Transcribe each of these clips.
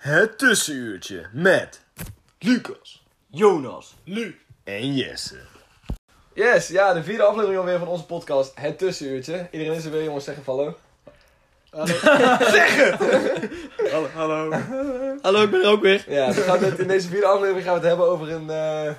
Het tussenuurtje met Lucas, Jonas. Lu. en Jesse. Yes, ja, de vierde aflevering alweer van onze podcast, Het Tussenuurtje. Iedereen is er weer, jongens, zeggen van hallo. Hallo, hallo. Hallo, ik ben er ook weer. Ja, we gaan het, in deze vierde aflevering gaan we het hebben over een eh,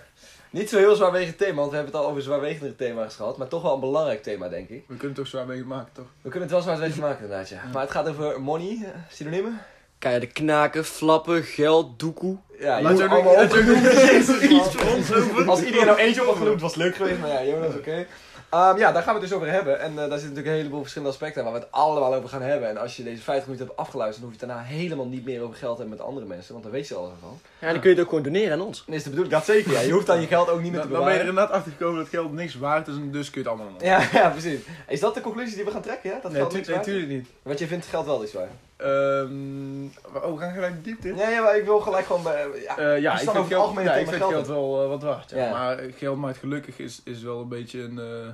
niet zo heel zwaarwegend thema, want we hebben het al over zwaarwegendere thema's gehad, maar toch wel een belangrijk thema, denk ik. We kunnen het toch zwaar mee maken, toch? We kunnen het wel zwaarwegend maken, inderdaad, ja. Maar het gaat over money, eh, synoniemen. Kijk, de knaken, flappen, geld, doekoe. Ja, je moet je allemaal je opgenoemd. iets voor ons over. Als iedereen nou eentje op had genoemd, was het leuk geweest, maar ja, Jonas, oké. Ehm, ja, daar gaan we het dus over hebben. En eh, daar zitten natuurlijk een heleboel verschillende aspecten aan waar we het allemaal over gaan hebben. En als je deze 50 minuten hebt afgeluisterd, dan hoef je het daarna helemaal niet meer over geld te hebben met andere mensen, want dan weet je alles ervan. Ja, dan kun je het ook gewoon doneren aan ons. Dan is de bedoeling, dat zeker, ja. Je hoeft dan je geld ook niet meer te Dan, dan ben je er bewaren. inderdaad achter gekomen dat geld niks waard is en dus kun je het allemaal nog. Ja, ja, precies. Is dat de conclusie die we gaan trekken, ja? Dat Nee, geld niks nee, waard is? tuurlijk niet. Want je vindt geld wel iets waard. Ehm, oh, we gaan gelijk de diepte in. Ja, ja, maar ik wil gelijk gewoon bij... Ja, Eh, ja, ik vind geld, ja, ik vind geld wel eh, wat waard. Ja. Ja. Maar geld maakt gelukkig is, is wel een beetje een, eh,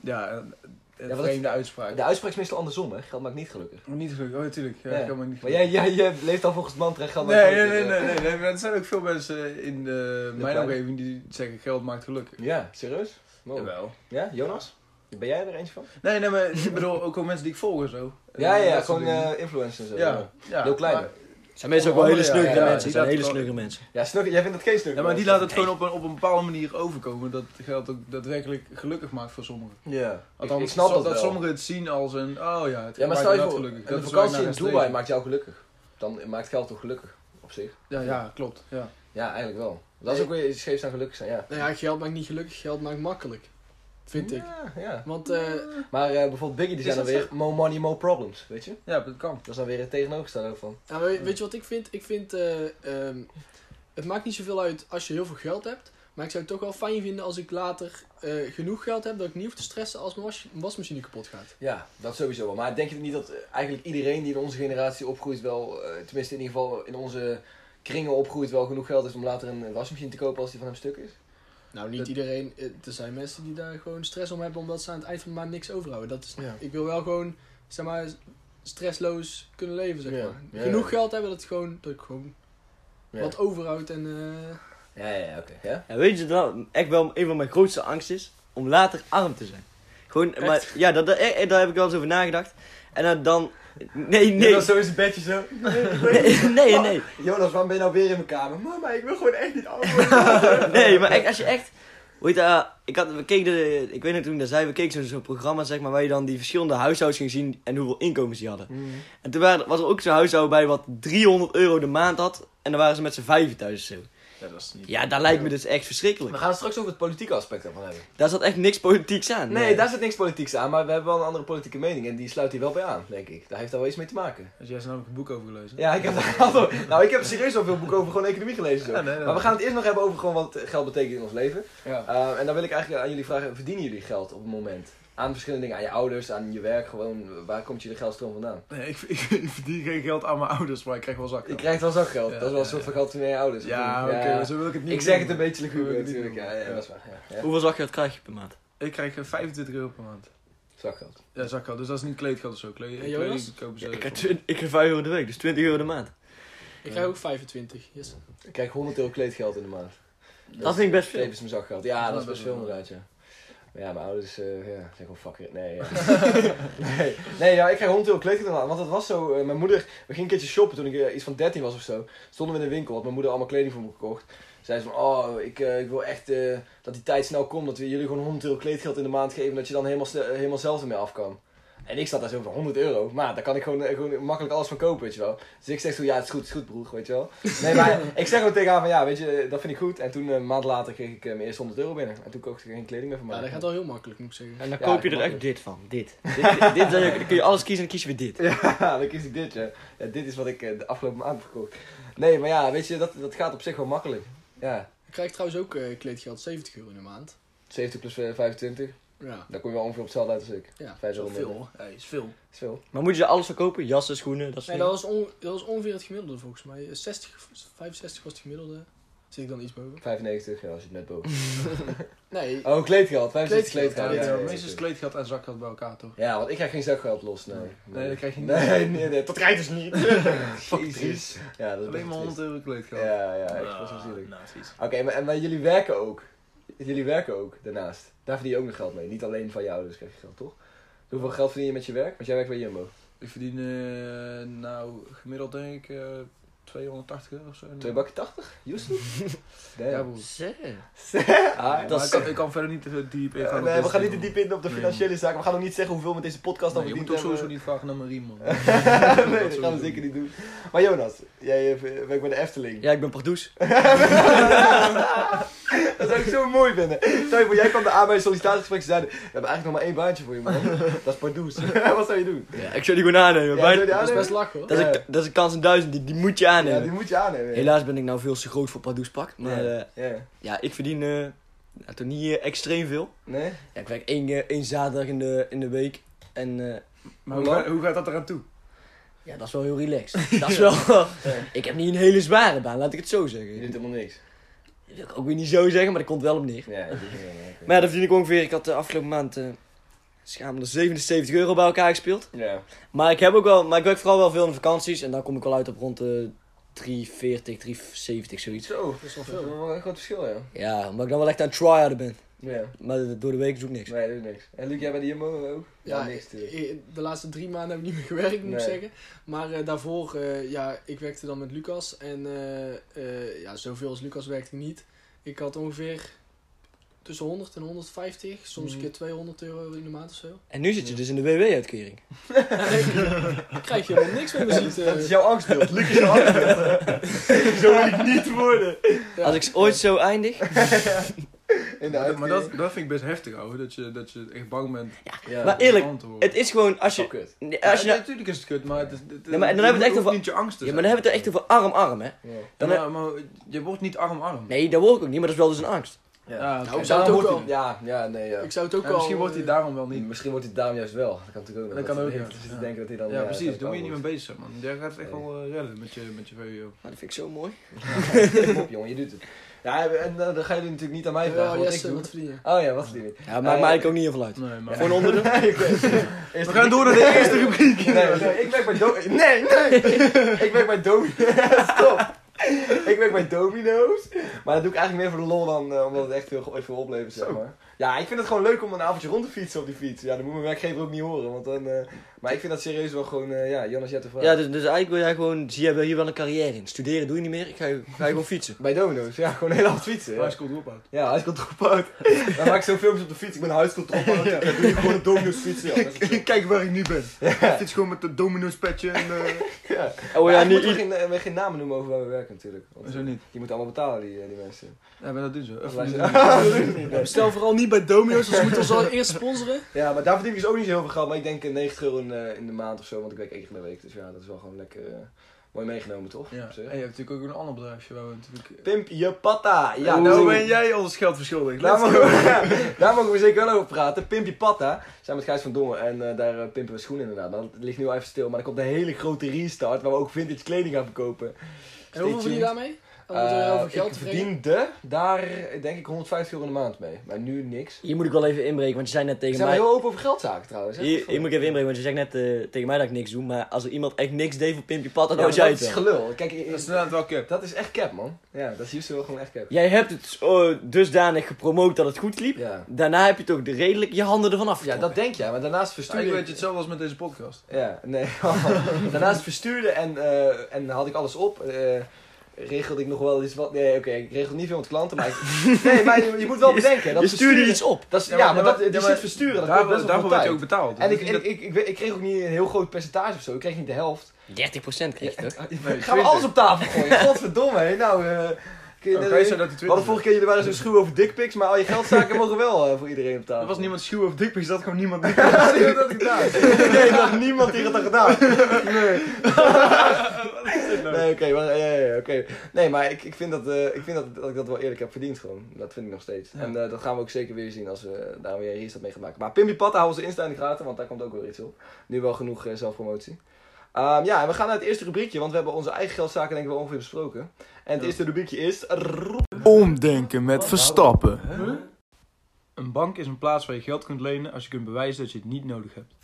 ja, een, vreemde uitspraak. de uitspraak is meestal andersom, hè. Geld maakt niet gelukkig. Maar Niet gelukkig, oh natuurlijk. Ja, Ja. geld maakt niet Maar gelukkig. jij, jij, jij leeft al volgens het mantra, geld maakt Nee, nee, gelukkig, nee, nee, nee, nee, maar er zijn ook veel mensen in de, mijn omgeving die zeggen geld maakt gelukkig. Ja, serieus? Wow. Jawel. Ja, Jonas? Ben jij er eentje van? Nee, nee, maar ik bedoel ook wel mensen die ik volg en zo. Ja, Eh, ja, dat soort gewoon eh influencers en zo. ja, ja. Heel kleine. maar- zijn meestal ook wel hele Ja, snuggere ja, ja, mensen. die zijn laten hele mensen. Ja, snugger, jij vindt het geen stuk. Ja, maar die laten het gewoon op een, op een bepaalde manier overkomen dat geld ook daadwerkelijk gelukkig maakt voor sommigen. Ja, ik, Althans, ik snap dat, dat wel. sommigen het zien als een, oh ja, het Ja, maar maakt stel je inderdaad voor, gelukkig. een Dat is waar ik vakantie naar in Dubai maakt jou gelukkig. Dan maakt geld toch gelukkig, op zich? Ja, ja, klopt. Ja. Ja, eigenlijk wel. Dat is ook weer iets scheefs aan gelukkig zijn, ja. Nou ja, geld maakt niet gelukkig, geld maakt makkelijk. Vind ik. Ja, ja. Want eh, Maar eh, bijvoorbeeld Biggie, die Is zijn dan dat weer more money, more problems, weet je? ja, dat kan. Dat is dan weer het tegenovergestelde van. nou, weet, weet je wat ik vind? Ik vind, eh, ehm, het maakt niet zoveel uit als je heel veel geld hebt. Maar ik zou het toch wel fijn vinden als ik later eh, genoeg geld heb dat ik niet hoef te stressen als mijn was, wasmachine kapot gaat. Ja, dat sowieso wel. Maar denk je niet dat eh, eigenlijk iedereen die in onze generatie opgroeit wel, eh, tenminste in ieder geval in onze kringen opgroeit, wel genoeg geld is om later een wasmachine te kopen als die van hem stuk is? Nou, niet Dat- iedereen. eh, Er zijn mensen die daar gewoon stress om hebben omdat ze aan het eind van de maand niks overhouden. Dat is, Ja. Ik wil wel gewoon, zeg maar, stressloos kunnen leven, zeg Ja. maar. Genoeg ja. geld hebben dat, het gewoon, dat ik gewoon Ja. wat overhoud en... eh, Ja, ja, ja, oké. Ja? Ja, weet je dat echt wel een van mijn grootste angsten is? Om later arm te zijn. Gewoon, maar ja, dat, dat, eh, daar heb ik wel eens over nagedacht. En dan, dan nee, nee, Jonas, zo is het bedje zo. nee, nee, nee. Jonas, waarom ben je nou weer in mijn kamer? Mama, ik wil gewoon echt niet af. Nee, maar echt, als je echt... Hoe heet dat? ik, had, we keken de, ik weet niet toen dat zei, we keken zo'n zo'n programma zeg maar, waar je dan die verschillende huishoudens ging zien en hoeveel inkomens die hadden. En toen waren, was er ook zo'n huishouden bij wat 300 euro de maand had en dan waren ze met z'n vijven thuis of zo. Ja, dat is niet... Ja, dat lijkt me dus echt We verschrikkelijk. gaan het straks over het politieke aspect ervan hebben. Daar zat echt niks politieks aan. Nee, daar zit niks politieks aan, maar we hebben wel een andere politieke mening en die sluit hier wel bij aan, denk ik. Daar heeft daar wel iets mee te maken. Dus jij hebt namelijk een boek over gelezen. Ja, ik heb daar al- Nou, ik heb serieus al veel boeken over gewoon economie gelezen. Zo. Ja, nee, nee. Maar we gaan het eerst nog hebben over gewoon wat geld betekent in ons leven. Ja. Uh, en dan wil ik eigenlijk aan jullie vragen, verdienen jullie geld op het moment? Aan verschillende dingen, aan je ouders, aan je werk, gewoon, waar komt je de geldstroom vandaan? Nee, ik, ik, ik verdien geen geld aan mijn ouders, maar ik krijg wel zak. Je krijgt wel zakgeld, Ja, dat is wel een soort van geld van je ouders. Ja, oké, maar zo wil ik het niet Ik zeg het een beetje luguber ik natuurlijk, doen. ja, ja, dat is waar. Ja, ja. Hoeveel zakgeld krijg je per maand? Ik krijg eh, 25 euro per maand. Zakgeld. Ja, zakgeld. Dus dat is niet kleedgeld of zo. Kleed, kleding kopen ze. Ja, ik, krijg twi- ik krijg 5 euro de week, dus 20 euro de maand. ik krijg ook 25. Yes. Ik krijg 100 euro kleedgeld in de maand. Dat vind ik best veel. Tevens mijn zakgeld. Ja, dat is best veel inderdaad, ja. Ja, mijn ouders eh ja, zijn gewoon fucker. Nee, ja. nee, nee, ja, ik krijg 100 euro kleding aan. Want het was zo, eh, mijn moeder, we gingen een keertje shoppen toen ik eh, iets van 13 was of zo. Stonden we in de winkel, had mijn moeder allemaal kleding voor me gekocht. Zei ze van, oh, ik, ik wil echt dat die tijd snel komt. Dat we jullie gewoon 100 euro kleedgeld in de maand geven. Dat je dan helemaal, helemaal zelf ermee af kan. En ik zat daar zo van 100 euro. Maar daar kan ik gewoon, eh, gewoon makkelijk alles van kopen, weet je wel. Dus ik zeg zo, ja, het is goed, het is goed, broer, weet je wel. Nee, maar ik zeg gewoon tegen haar van, ja, weet je, dat vind ik goed. En toen, eh, een maand later, kreeg ik eh, mijn eerste 100 euro binnen. En toen kocht ik geen kleding meer voor mij. Ja, dat gaat wel heel makkelijk, moet ik zeggen. En dan Ja, koop je er echt dit van. Dit. dit, dit, dit dan kun je alles kiezen en dan kies je weer dit. Ja, dan kies ik dit, ja. ja dit is wat ik de afgelopen maand heb gekocht. Nee, maar ja, weet je, dat, dat gaat op zich wel makkelijk. Ja, Ik krijg trouwens ook eh, kleedgeld 70 euro in de maand. 70 plus eh, 25, Ja, dan kom je wel ongeveer op hetzelfde uit als ik. ja is veel hoor. Ja, is veel. Is veel. Maar moet je alles van kopen? Jassen, schoenen, dat soort Nee, dat dingen? was, on, dat was ongeveer het gemiddelde volgens mij. 60, 65 was het gemiddelde. Zit ik dan iets boven? 95, ja, als je het net boven. Nee, Oh, kleedgeld, 75 Kleedgeld, kleedgeld. ja, Ja, Ja, ja, meestal is kleedgeld en zakgeld bij elkaar toch? Ja, want ik krijg geen zakgeld los, nee. Nee, dat krijg je niet. Nee, nee, nee, dat krijg je dus niet. Jezus. Ja, dat is Alleen maar 100 triest. euro kleedgeld. Ja, ja, zielig. Nou, precies. Oké, maar, en- maar jullie werken ook. Jullie werken ook daarnaast. Daar verdien je ook nog geld mee. Niet alleen van je ouders krijg je geld, toch? Hoeveel geld verdien je met je werk? Want jij werkt bij Jumbo. Ik verdien eh, nou gemiddeld denk ik eh 280 euro of zo. Twee bakken 80? Yusuf? Nee. Ja, broer. Ah, dat ik, kan, ik kan verder niet te diep in gaan. nee, we gaan niet te diep in op de Nee, financiële zaken. We gaan ook niet zeggen hoeveel we met deze podcast dan Nee, je moet verdiend ook sowieso niet vragen naar Marie, man. nee, dat gaan we zeker niet doen. Maar Jonas, jij eh, werkt bij de Efteling. Ja, ik ben Pardoes. Dat zou ik zo mooi vinden. Stel je voor, jij kwam de aan bij een sollicitatiegesprek en zeiden, we hebben eigenlijk nog maar één baantje voor je man. Dat is Pardoes. Wat zou je doen? Ja, ik zou die gewoon aannemen. Ja, dat is best aannemen? lachen hoor. dat, is Ja. een, dat is een kans in duizend, die, die moet je Ja, aannemen. die moet je aannemen. ja. Helaas ben ik nou veel te groot voor Pardoes pak. Maar ja. eh, ja. ja, ik verdien nou, toch niet eh, extreem veel. Nee? Ja, ik werk één, één zaterdag in de, in de week. En eh, Maar Hoe gaat- hoe gaat dat eraan toe? ja, dat is wel heel relaxed. dat is wel... ik heb niet een hele zware baan, laat ik het zo Je zeggen. doet helemaal niks. Dat wil ik ook weer niet zo zeggen, maar dat komt wel op neer. Ja, dat je. Maar ja, dat verdien ik ongeveer. Ik had de afgelopen maand uh, schamele 77 euro bij elkaar gespeeld. Ja. Maar ik heb ook wel, maar ik werk vooral wel veel in vakanties. En dan kom ik wel uit op rond de 340, 370, zoiets. Zo, Dat is wel dat is veel. wel een groot verschil, ja. Ja, omdat ik dan wel echt aan het try-harden ben. Ja. Maar door de week doe ik niks. Nee, dat niks. En Luc, jij bij de Jumbo ook? Ja, niks. natuurlijk. ik- de laatste drie maanden heb ik niet meer gewerkt, moet ik zeggen. Maar eh, daarvoor, eh, ja, ik werkte dan met Lucas. En eh, eh, ja, zoveel als Lucas werkte ik niet. Ik had ongeveer tussen 100 en 150, soms een Mhm. keer 200 euro in de maand of zo. En nu zit je dus in de WW-uitkering. Dan krijg je helemaal niks meer is, dat is jouw angstbeeld. Luc is jouw angstbeeld. Zo wil ik niet worden. Als ik ooit zo eindig. In de Maar dat, dat vind ik best heftig, ouwe. Dat je, dat je echt bang bent Ja. Maar eerlijk, het is gewoon als je. kut. Als je nee, nou- natuurlijk is het kut, maar het is, het, Nee, maar dan hebben we het echt over- niet je angst ja, maar dan hebben we het echt over arm-arm, hè? Ja. Dan maar, maar je wordt niet arm-arm. Nee, dat word ik ook niet, maar dat is wel dus een angst. Ja. Nou, En zou het ook hij- Ja, ja, nee, ja. Ik zou het ook Ja, wel... misschien wordt hij eh, daarom wel niet. Misschien wordt hij daarom juist wel. Dat kan natuurlijk ook nog. Dat kan ook, ja. denken dat hij dan... Ja, precies. dat Daar moet je niet mee bezig zijn, man. Jij gaat het echt wel eh, redden met je, met je VWO. Nou, dat vind ik zo mooi. Kom op, jongen, je doet het. Ja, en eh, dan ga je natuurlijk niet aan mij vragen Ja, wat ik wat verdien je? Oh ja, wat verdien ik? Ja, maakt mij ook niet heel veel uit. Nee, maar... Gewoon onder de. Ik. We gaan door naar de eerste rubriek. Nee, nee, ik werk bij Do... Nee, nee! ik werk bij Domino's. Stop! ik werk bij Domino's. Maar dat doe ik eigenlijk meer voor de lol dan eh, omdat het echt veel, veel oplevert, zeg maar. Ja, ik vind het gewoon leuk om een avondje rond te fietsen op die fiets. Ja, dat moet mijn werkgever ook niet horen. Want dan, eh, Maar ik vind dat serieus wel gewoon... eh, ja, Jonas, jij hebt de vraag. Ja, dus, dus eigenlijk wil jij gewoon. Zie jij wel hier wel een carrière in? Studeren doe je niet meer, ik ga, ga je gewoon fietsen. Bij Domino's, ja, gewoon heel hard fietsen. Ja, High school dropout. ja high school dropout. dan maak ik zo filmpjes op de fiets. Ik ben high school dropout. Ja. Dan doe je gewoon een Domino's fietsen. Ja. Kijk waar ik nu ben. Ik fiets gewoon met de Domino's petje en... eh ja. Oh ja, ik niet. moet geen, eh, geen namen noemen over waar we werken natuurlijk. Want, Zo niet. Je moet allemaal betalen, die, eh, die mensen. Ja, maar dat doen ze. Bestel vooral niet bij Domino's, als we moeten ons al eerst sponsoren. Ja, maar daar verdien ik dus ook niet zo heel veel geld. Maar ik denk eh, 90 euro in, eh, in de maand of zo, want ik werk één keer in de week. Dus ja, dat is wel gewoon lekker eh, mooi meegenomen, toch? Ja. En je hebt natuurlijk ook een ander bedrijfje waar we natuurlijk... Pimp je patta. Ja, nou ben jij ons geld verschuldigd. daar, mogen we, daar mogen we zeker wel over praten. Pimp je patta. Zijn met Gijs van Dongen en eh, daar eh, pimpen we schoenen inderdaad. Dat ligt nu al even stil, maar er komt een hele grote restart waar we ook vintage kleding gaan verkopen. En hoeveel verdien je Eh, geld ik verdiende daar denk ik 150 euro in de maand mee. Maar nu niks. Hier moet ik wel even inbreken, want je zei net tegen zijn mij... wel heel open over geldzaken trouwens. hè? Hier, hier moet ik even inbreken, want je zegt net eh, tegen mij dat ik niks doe. Maar als er iemand echt niks deed voor Pimpje Pat, dan Ja, was jij dat het is wel. gelul. Kijk, Dat is inderdaad wel cap. dat is echt cap, man. Ja, dat is juist wel gewoon echt cap. Jij hebt het oh, dusdanig gepromoot dat het goed liep. Ja. Daarna heb je toch de redelijk je handen ervan Ja, afgetrokken. dat denk je, maar daarnaast Ja, verstuurde ik ik... weet je hetzelfde als met deze podcast. Ja, nee. daarnaast verstuurde en, eh, en had ik alles op. regelde ik nog wel iets wat... Nee, oké, ik regelde niet veel met klanten, maar... Ik, nee, maar je, je moet wel bedenken. Dat je stuurde iets op. Dat is, ja, Ja, maar- dat, die ja, zit versturen, dat Daar, best wel daarvoor veel werd je ook betaald. En ik, Dus ik, dat- ik, ik, ik kreeg ook niet een heel groot percentage of zo. Ik kreeg niet de helft. 30% kreeg je toch? Nee, Gaan we alles op tafel gooien? Godverdomme, hé. Nou, eh... Oké, dat die hadden vorige keer, jullie waren zo schuw over dickpics, maar al je geldzaken mogen wel eh, voor iedereen op tafel. Er was niemand schuw of dikpics, dat gewoon niemand. die had dat gedaan. nee, dat niemand die had dat gedaan. Nee. Nee, oké, maar, ja, ja. Nee, maar ik, ik vind, dat, eh, ik vind dat, dat ik dat wel eerlijk heb verdiend gewoon. Dat vind ik nog steeds. Ja. En eh, dat gaan we ook zeker weer zien als we daar weer een restart mee gaan maken. Maar Pimpi Patta houden ze Insta in de gaten, want daar komt ook wel iets op. Nu wel genoeg zelfpromotie. Ehm, ja, en we gaan naar het eerste rubriekje, want we hebben onze eigen geldzaken denk ik wel ongeveer besproken. En het eerste rubriekje is... Omdenken met Verstappen. Een bank is een plaats waar je geld kunt lenen als je kunt bewijzen dat je het niet nodig hebt.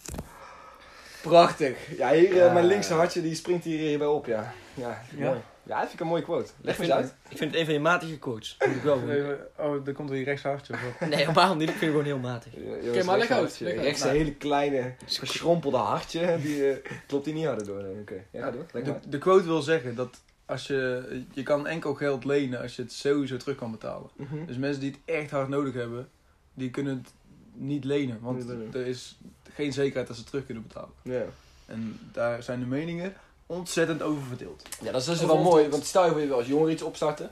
Prachtig. Ja, hier, eh, mijn linkse hartje die springt hier hierbij op, ja. Ja, Ja? mooi. Ja, dat vind ik een mooie quote. Leg me eens uit. ik vind het een van je matige quotes. Moet ik wel doen. Even- Oh, dan komt er hier rechts hartje of wat? Nee, waarom niet? Ik vind het gewoon heel matig. Oké, maar leg uit. Rechts een hele kleine, verschrompelde hartje. Die eh, klopt hier niet harder door. nee. Oké, ja, door. Leg maar. De, de quote wil zeggen dat als je, je kan enkel geld lenen als je het sowieso terug kan betalen. Mhm. Dus mensen die het echt hard nodig hebben, die kunnen het niet lenen. Want er is geen zekerheid dat ze het terug kunnen betalen. Ja. En daar zijn de meningen ontzettend over verdeeld. ja, dat is dus wel mooi. Want stel je voor je wil als jongere iets opstarten.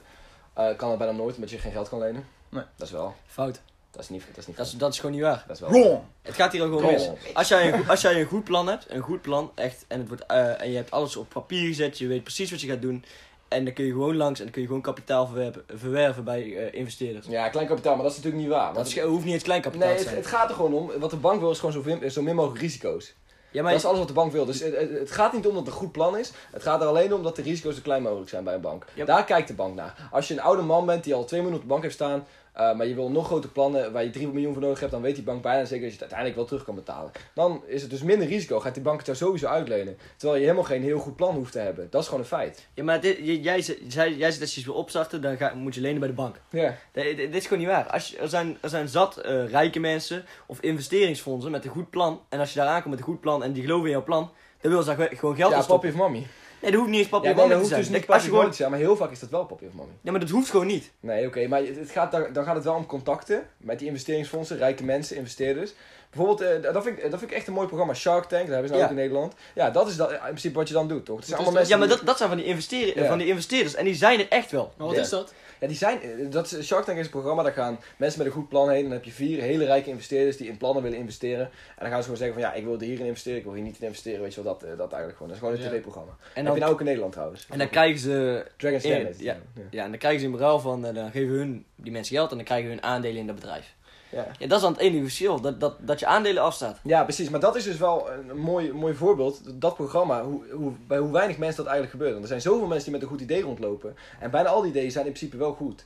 eh, kan dat bijna nooit, omdat je geen geld kan lenen. Nee. Dat is wel. Fout. Dat is niet, dat is niet Dat is, dat is gewoon niet waar. dat is wel. Wrong! Het gaat hier ook gewoon mis. Als jij, een, als jij een goed plan hebt, een goed plan, echt, en, het wordt, eh, en je hebt alles op papier gezet, je weet precies wat je gaat doen, en dan kun je gewoon langs en dan kun je gewoon kapitaal verwerven, verwerven bij eh, investeerders. Ja, klein kapitaal, maar dat is natuurlijk niet waar. Dat hoeft niet eens klein kapitaal nee, te het, zijn. het gaat er gewoon om. Wat de bank wil is gewoon zo, min- zo min mogelijk risico's. Ja, maar dat is alles wat de bank wil. Dus het, gaat niet om dat het een goed plan is. Het gaat er alleen om dat de risico's zo klein mogelijk zijn bij een bank. Ja. Daar kijkt de bank naar. Als je een oude man bent die al twee minuten op de bank heeft staan. Eh, maar je wil nog grotere plannen waar je 3 miljoen voor nodig hebt. Dan weet die bank bijna zeker dat je het uiteindelijk wel terug kan betalen. Dan is het dus minder risico. Gaat die bank het jou sowieso uitlenen. Terwijl je helemaal geen heel goed plan hoeft te hebben. Dat is gewoon een feit. ja, maar dit, jij, jij zegt dat je iets wil opstarten, dan ga, moet je lenen bij de bank. Ja. Dit, is gewoon niet waar. Als je, er, zijn, er zijn zat eh, rijke mensen of investeringsfondsen met een goed plan. En als je daar aankomt met een goed plan en die geloven in jouw plan, dan willen ze daar gewoon geld Ja, in stoppen. papi of. Nee, dat hoeft niet eens papi Ja, of nee, dat te hoeft zijn. dus niet als je gewoon... te zijn. Maar heel vaak is dat wel papi of mommy. Ja, maar dat hoeft gewoon niet. Nee, oké, maar het gaat daar, dan gaat het wel om contacten met die investeringsfondsen, rijke mensen, investeerders. Bijvoorbeeld, eh, dat, vind ik, dat vind ik echt een mooi programma, Shark Tank, dat hebben ze nou Ja. ook in Nederland. Ja, dat is dat, in principe wat je dan doet, toch? Het zijn allemaal mensen Ja, maar die- dat, dat zijn van die, investeren, Ja. van die investeerders. En die zijn er echt wel. Maar wat Ja. is dat? Ja, die zijn, eh, dat is, Shark Tank is een programma, daar gaan mensen met een goed plan heen. Dan heb je vier hele rijke investeerders die in plannen willen investeren. En dan gaan ze gewoon zeggen van, ja, ik wil er hierin investeren, ik wil hier niet in investeren, weet je wel, dat, eh, dat eigenlijk gewoon. Dat is gewoon een Ja. tv-programma. En heb dan, je nou ook in Nederland trouwens. en dan krijgen ze... Dragon's in- Den ja. Ja, en dan krijgen ze in ruil van... eh, dan geven hun die mensen geld en dan krijgen hun aandelen in dat bedrijf. Ja. Ja, dat is dan het enige verschil. Dat, dat, dat je aandelen afstaat. Ja, precies. Maar dat is dus wel een mooi, mooi voorbeeld. Dat programma, hoe, hoe, bij hoe weinig mensen dat eigenlijk gebeurt. Want er zijn zoveel mensen die met een goed idee rondlopen. En bijna al die ideeën zijn in principe wel goed.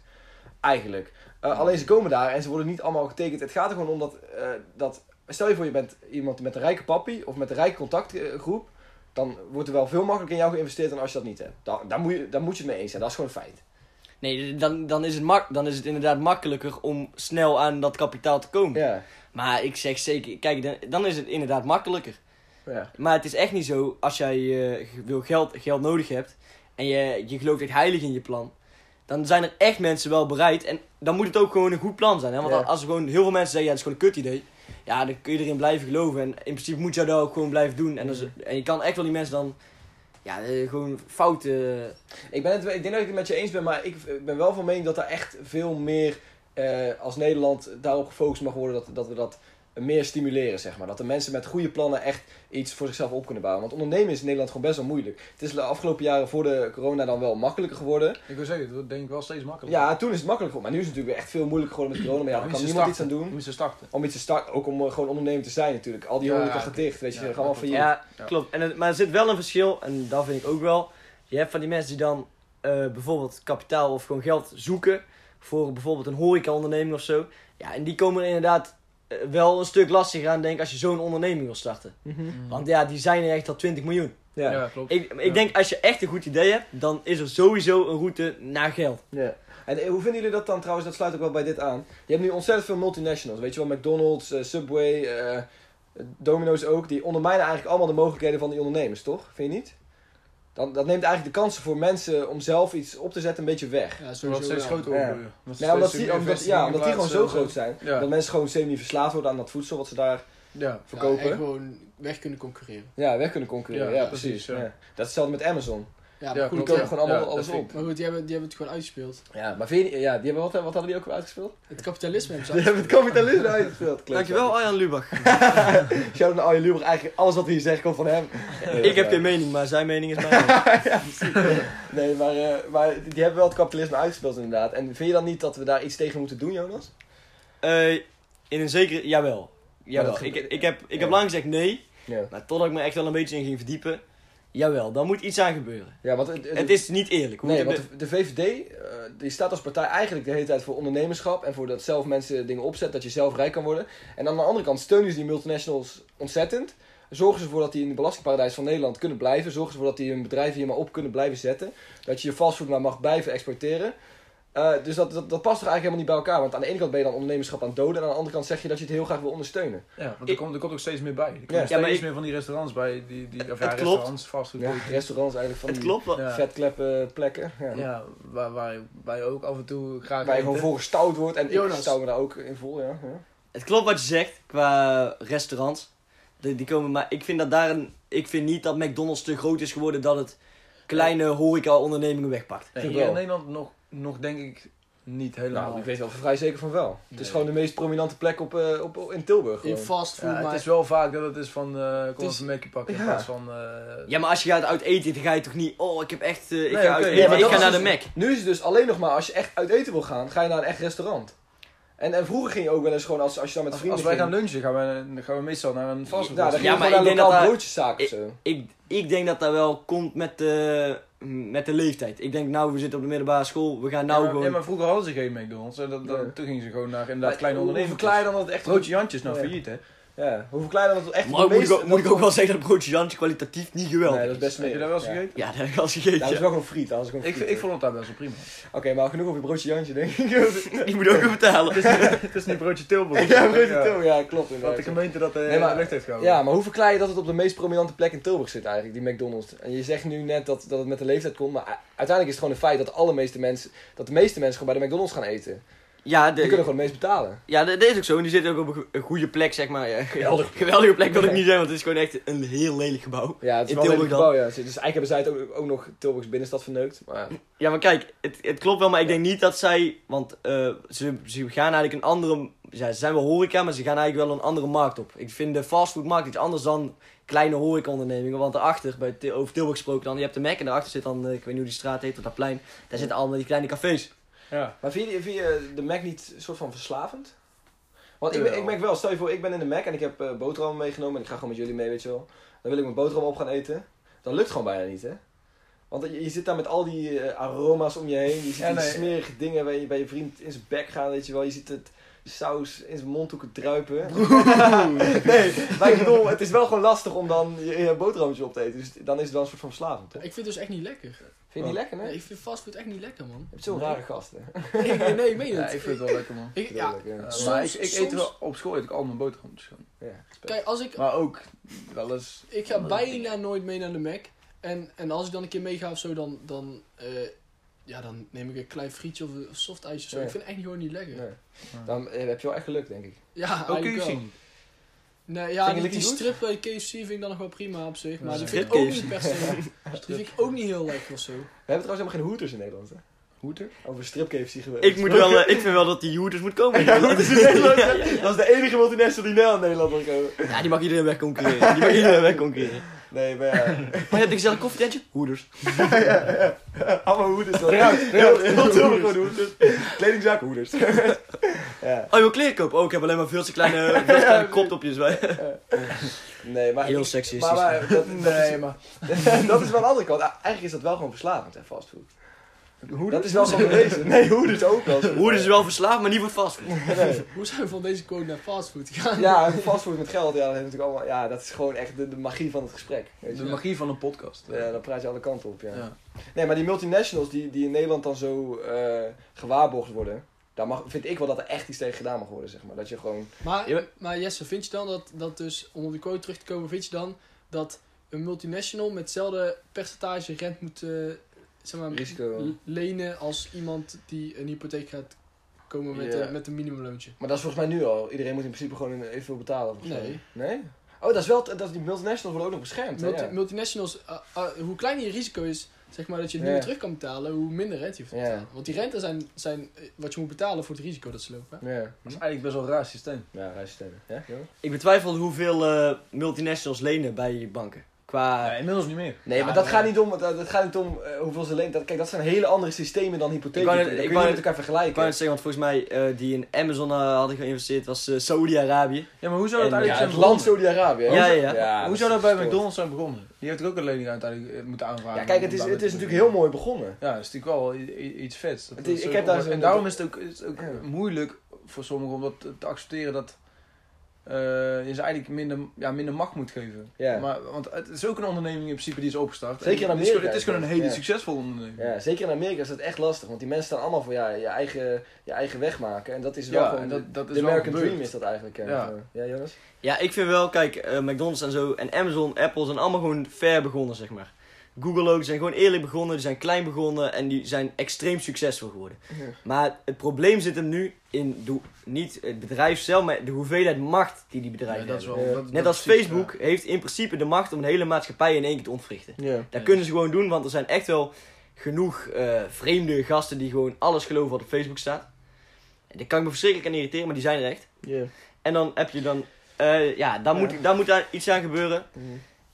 Eigenlijk. Uh, alleen ze komen daar en ze worden niet allemaal getekend. Het gaat er gewoon om dat, uh, dat... Stel je voor je bent iemand met een rijke papi of met een rijke contactgroep. Dan wordt er wel veel makkelijker in jou geïnvesteerd dan als je dat niet hebt. Daar, daar, moet, je, daar moet je het mee eens zijn. Dat is gewoon een feit. Nee, dan, dan, is het mak dan is het inderdaad makkelijker om snel aan dat kapitaal te komen. Ja. Maar ik zeg zeker, kijk, dan, dan is het inderdaad makkelijker. ja. Maar het is echt niet zo, als jij eh, wil geld, geld nodig hebt en je, je gelooft echt heilig in je plan, dan zijn er echt mensen wel bereid. En dan moet het ook gewoon een goed plan zijn. Hè? Want Ja. als er gewoon heel veel mensen zeggen, ja, dat is gewoon een kut idee. Ja, dan kun je erin blijven geloven. En in principe moet je dat ook gewoon blijven doen. En, dan en je kan echt wel die mensen dan, ja, eh, gewoon fouten... Ik, ben het, ik denk dat ik het met je eens ben, maar ik ben wel van mening dat er echt veel meer eh, als Nederland daarop gefocust mag worden. Dat, dat we dat meer stimuleren, zeg maar. Dat de mensen met goede plannen echt iets voor zichzelf op kunnen bouwen. Want ondernemen is in Nederland gewoon best wel moeilijk. Het is de afgelopen jaren voor de corona dan wel makkelijker geworden. Ik wil zeggen, het wordt denk ik wel steeds makkelijker. Ja, toen is het makkelijk geworden. Maar nu is het natuurlijk weer echt veel moeilijker geworden met corona. Maar ja, daar kan niemand iets aan starten. doen. Om iets te starten. Om iets te starten, ook om eh, gewoon ondernemer te zijn natuurlijk. Al die Ja, horeca gaat dicht, weet je, Ja, allemaal dat failliet. Ja, klopt. En, het- maar er zit wel een verschil, en dat vind ik ook wel. Je hebt van die mensen die dan eh, bijvoorbeeld kapitaal of gewoon geld zoeken voor bijvoorbeeld een horecaonderneming of zo. Ja, en die komen er inderdaad wel een stuk lastiger aan, denk ik, als je zo'n onderneming wil starten. Want ja, die zijn er echt al 20 miljoen. Ja. Ja, klopt. Ik, ik Ja. denk, als je echt een goed idee hebt, dan is er sowieso een route naar geld. Ja. En eh, hoe vinden jullie dat dan trouwens? Dat sluit ook wel bij dit aan. Je hebt nu ontzettend veel multinationals. Weet je wel, McDonald's, eh, Subway, eh, Domino's ook. Die ondermijnen eigenlijk allemaal de mogelijkheden van die ondernemers, toch? Vind je niet? Dan, dat neemt eigenlijk de kansen voor mensen om zelf iets op te zetten een beetje weg. Ja, sowieso steeds groter Ja. worden. Ja, omdat steeds die, omdat, ja, omdat die gewoon zo groot zijn. Ja. Dat mensen gewoon semi-verslaafd worden aan dat voedsel wat ze daar Ja. verkopen. Ja, Ja, en gewoon weg kunnen concurreren. weg kunnen concurreren. Ja, Ja, precies. precies, ja. ja. Dat is hetzelfde met Amazon. Ja, maar Ja, goed, Die gewoon allemaal Ja, alles op. Maar goed, die hebben, die hebben het gewoon uitgespeeld. Ja, maar vind je, ja, die hebben wat, wat hadden die ook weer uitgespeeld? Het kapitalisme hebben ze Die hebben het kapitalisme uitgespeeld. Klopt. Dankjewel, Arjan Lubach. Shout out naar Arjen Lubach. Eigenlijk alles wat hier zeggen komt van hem. ik heb geen mening, maar zijn mening is mijn mening. Nee, maar, eh, maar die hebben wel het kapitalisme uitgespeeld inderdaad. En vind je dan niet dat we daar iets tegen moeten doen, Jonas? Eh, in een zekere, jawel. jawel. dat- Ik, ik heb, ik ja. heb lang gezegd nee, Ja. maar totdat ik me echt wel een beetje in ging verdiepen. Jawel, daar moet iets aan gebeuren. Ja, want het, Het is niet eerlijk. Nee, moeten want de, de VVD eh, die staat als partij eigenlijk de hele tijd voor ondernemerschap en voor dat zelf mensen dingen opzetten, dat je zelf rijk kan worden. En aan de andere kant steunen ze die multinationals ontzettend. Zorgen ze ervoor dat die in de belastingparadijs van Nederland kunnen blijven. Zorgen ze ervoor dat die hun bedrijven hier maar op kunnen blijven zetten. Dat je je fastfood maar mag blijven exporteren. Eh, dus dat, dat, dat past toch eigenlijk helemaal niet bij elkaar. Want aan de ene kant ben je dan ondernemerschap aan het doden. En aan de andere kant zeg je dat je het heel graag wil ondersteunen. Ja, want er komt, er komt ook steeds meer bij. Er komen Ja. steeds Ja, maar ik- meer van die restaurants bij. Die, die, of Het ja, klopt. restaurants. Ja, restaurants eigenlijk van Het die klopt. Ja. vetkleppen plekken. Ja. Ja, waar, waar, waar je ook af en toe graag Waar je gewoon voor gestouwd wordt. En ik stouw me daar ook in vol, ja. ja. Het klopt wat je zegt qua restaurants. Die, die komen, maar ik vind dat daar een, ik vind niet dat McDonald's te groot is geworden dat het kleine horeca-ondernemingen wegpakt. Nee, hier in wel. Nederland nog, nog denk ik niet helemaal. Nou, ik weet wel vrij zeker van wel. Het is gewoon de meest prominente plek op, eh, op, in Tilburg. In Gewoon. fastfood, Ja, maar... het is wel vaak dat het is van, eh kom is- even een Mackie pakken in Ja. plaats van... eh, Ja, maar als je gaat uit eten, dan ga je toch niet, oh, ik heb echt, ik Nee, ga uit eten, ik ga naar de dus- Mac. Nu is het dus alleen nog maar als je echt uit eten wil gaan, ga je naar een echt restaurant. En, en vroeger ging je ook wel eens gewoon als, als je dan met als, vrienden als wij gaan ging. lunchen, gaan we, dan gaan we meestal naar een fastfood. Ja, dan ging Ja, je maar gewoon naar ik een denk dat broodjeszaak of zo. Ik, ik denk dat dat wel komt met de, met de leeftijd. Ik denk, nou, we zitten op de middelbare school, we gaan nou ja, gewoon... ja, maar vroeger hadden ze geen McDonald's. En dat, dat- Nee. toen gingen ze gewoon naar Maar inderdaad kleine hoe- ondernemers. Hoe verklaar je dan dat echt... Broodje Jantjes nou Ja. failliet, hè? Ja, hoe verklaar je dat het echt Maar de moet, ik meeste- ook, moet ik ook wel zeggen dat broodje Jantje kwalitatief niet geweldig Nee, dat is best Heb je dat wel eens ja. gegeten? Ja, dat heb ik al eens gegeten. Dat is wel gewoon friet. Dat is gewoon Ik, friet, ik vond het daar best wel prima. Oké, maar genoeg over je broodje Jantje, denk ik. Die moet ook weer betalen. het is niet broodje Tilburg. ja, broodje Tilburg. Ja, klopt Dat de inderdaad. gemeente dat eh, Nee, maar- lucht heeft gehouden. Ja, maar hoe verklaar je dat het op de meest prominente plek in Tilburg zit eigenlijk, die McDonald's? En je zegt nu net dat, dat het met de leeftijd komt, maar uiteindelijk is het gewoon een feit dat, de allermeeste mensen, dat de meeste mensen gewoon bij de McDonald's gaan eten. Ja, Die kunnen de, gewoon het meest betalen. ja dat dat is ook zo. En die zitten ook op een go- een goede plek, zeg maar. Ja, Geweldige geweldige plek wil ik niet zeggen, want het is gewoon echt een heel lelijk gebouw. Ja, het is In wel een Tilburg gebouw, ja. Dus eigenlijk hebben zij het ook, ook nog Tilburgs binnenstad verneukt. Maar Ja, maar kijk, het, het klopt wel, maar ik denk niet dat zij... Want eh, ze, ze gaan eigenlijk een andere... Ja, ze zijn wel horeca, maar ze gaan eigenlijk wel een andere markt op. Ik vind de fastfoodmarkt iets anders dan kleine horecaondernemingen. Want daarachter, bij over Tilburg gesproken dan, je hebt de Mac en daarachter zit dan, eh, ik weet niet hoe die straat heet, of dat plein. Daar zitten allemaal die kleine cafés. Ja. Maar vind je, vind je de Mac niet een soort van verslavend? Want ik, ik merk wel, stel je voor, ik ben in de Mac en ik heb eh boterhammen meegenomen en ik ga gewoon met jullie mee, weet je wel. Dan wil ik mijn boterham op gaan eten. Dat lukt gewoon bijna niet, hè? Want je, je zit daar met al die eh, aroma's om je heen. Je ziet Ja, die nee. smerige dingen bij je, bij je vriend in zijn bek gaan, weet je wel. Je ziet het saus in zijn mondhoeken druipen. nee, maar ik bedoel, het is wel gewoon lastig om dan je, je boterhammetje op te eten. Dus dan is het wel een soort van verslavend, toch? Ik vind het dus echt niet lekker. Vind je die lekker, hè? Nee, Je ik vind fastfood echt niet lekker, man. hebt zo'n rare gasten. nee, nee, ik meen Ja, het. ik vind het wel lekker, man. Ik- ja, Soms- ik, ik eet soms- wel op school eet ik al mijn boterhammetjes gewoon. Ja, respect. kijk, als ik, Maar ook wel eens... ik ga bijna nooit mee naar de Mac. En, en als ik dan een keer meega of zo, dan, dan, eh, ja, dan neem ik een klein frietje of een soft ijsje of zo. Ik vind het echt gewoon niet lekker. Nee. Dan eh, heb je wel echt geluk, denk ik. Ja, Ook eigenlijk wel. Nee, ja, die, die strip bij KFC vind ik dan nog wel prima op zich. Maar Ja, die vind ik ook KFC. niet per se. Die vind ik ook niet heel lekker of zo. We hebben trouwens helemaal geen hoeters in Nederland, hè? Hoeter? Over strip KFC geweest. Ik, moet wel, eh, ik vind wel dat die hoeders moet komen. Ja, in Nederland. ja, hè? ja, ja. Dat is de enige multinational die nu in Nederland wil komen. Ja, die mag iedereen wegconcurreren. Die mag iedereen wegconcurreren. Nee, maar ja. Maar je hebt een gezellig koffietentje? Hoeders. ja, ja, ja. Allemaal hoeders. hoor. Heel, heel gewoon hoeders. Kledingzaak, hoeders. ja. Oh, je wil kleren kopen? Oh, ik heb alleen maar veel te kleine, veel te kleine kroptopjes bij. Nee, maar... Heel ik- seksistisch. Maar, maar dat, dat, Nee, is, maar... dat is wel een andere kant. Ah, Eigenlijk is dat wel gewoon verslavend, hè, fastfood. Hoe dat is wel zo geweest. Nee, hoe dus ook wel. Hoe is wel verslaafd, maar niet voor. Nee. Hoe zijn we van deze quote naar fastfood gegaan? Ja, fastfood met geld, ja, dat, heeft natuurlijk allemaal, ja, dat is gewoon echt de, de magie van het gesprek. Weet je? De magie van een podcast. Ja, dan praat je alle kanten op, ja. Ja. Nee, maar die multinationals die, die in Nederland dan zo eh, gewaarborgd worden, daar mag, vind ik wel dat er echt iets tegen gedaan mag worden, zeg maar. Dat je gewoon... Maar, maar Jesse, vind je dan dat, dat dus, om op die quote terug te komen, vind je dan dat een multinational met hetzelfde percentage rent moet eh, zeg maar, Risico. lenen als iemand die een hypotheek gaat komen met, Ja. een, met een minimumloontje? Maar dat is volgens mij nu al. Iedereen moet in principe gewoon evenveel betalen. Nee. Nee? Oh, dat is wel... Dat, die multinationals worden ook nog beschermd, Multi- ja. Multinationals, ah, ah, hoe kleiner je risico is, zeg maar dat je het Ja. niet meer terug kan betalen, hoe minder rente je hoeft te Ja. betalen. Want die rente zijn, zijn eh, wat je moet betalen voor het risico dat ze lopen. Ja. Dat is eigenlijk best wel een raar systeem. Ja, reissystemen. Ja, jongen? Ik betwijfel hoeveel eh, multinationals lenen bij banken. Qua... Ja, inmiddels niet meer. Nee, maar dat gaat niet om, dat, dat gaat niet om hoeveel ze leent. Dat, kijk, dat zijn hele andere systemen dan hypotheek. Ik ik wou niet met elkaar Ik wou vergelijken. net zeggen, want volgens mij eh, die in Amazon eh, hadden geïnvesteerd was eh, Saudi-Arabië. Ja, maar hoe zou dat En, eigenlijk het zijn land begonnen? Saudi-Arabië. Ja, ja, ja. Hoe dat zou dat bij. McDonald's zijn begonnen? Die heeft ook een lening uiteindelijk moeten aanvragen. Ja, kijk, het is, het is natuurlijk heel mooi begonnen. Ja, dat is natuurlijk wel iets vets. Dat Het is- ik heb daar en daarom is het ook, is het ook Ja. moeilijk voor sommigen om dat te- te accepteren dat je ze eigenlijk minder, ja, minder macht moet geven. Ja. Maar, want het is ook een onderneming in principe die is opgestart. Zeker in En het is gewoon- Amerika Het is gewoon een hele ja. succesvolle onderneming. Ja, zeker in Amerika is dat echt lastig, want die mensen staan allemaal voor ja, je, eigen, je eigen weg maken. En dat is wel Ja, gewoon, en dat, dat de is wel American gebeurd. Dream is dat eigenlijk. Ja, Ja. ja Jonas? Ja, ik vind wel, kijk, eh, McDonald's en zo en Amazon, Apple zijn allemaal gewoon fair begonnen, zeg maar. Google ook, die zijn gewoon eerlijk begonnen, die zijn klein begonnen en die zijn extreem succesvol geworden. Ja. Maar het probleem zit hem nu in de, niet het bedrijf zelf, maar de hoeveelheid macht die die Ja, bedrijven dat hebben. wel, Ja. dat- Net dat als precies, Facebook heeft in principe de macht om een hele maatschappij in één keer te ontwrichten. Ja. Dat Ja. kunnen ze gewoon doen, want er zijn echt wel genoeg eh, vreemde gasten die gewoon alles geloven wat op Facebook staat. En daar kan ik me verschrikkelijk aan irriteren, maar die zijn er echt. Ja. En dan heb je dan, eh, ja, daar, Ja. Moet, daar moet daar iets aan gebeuren.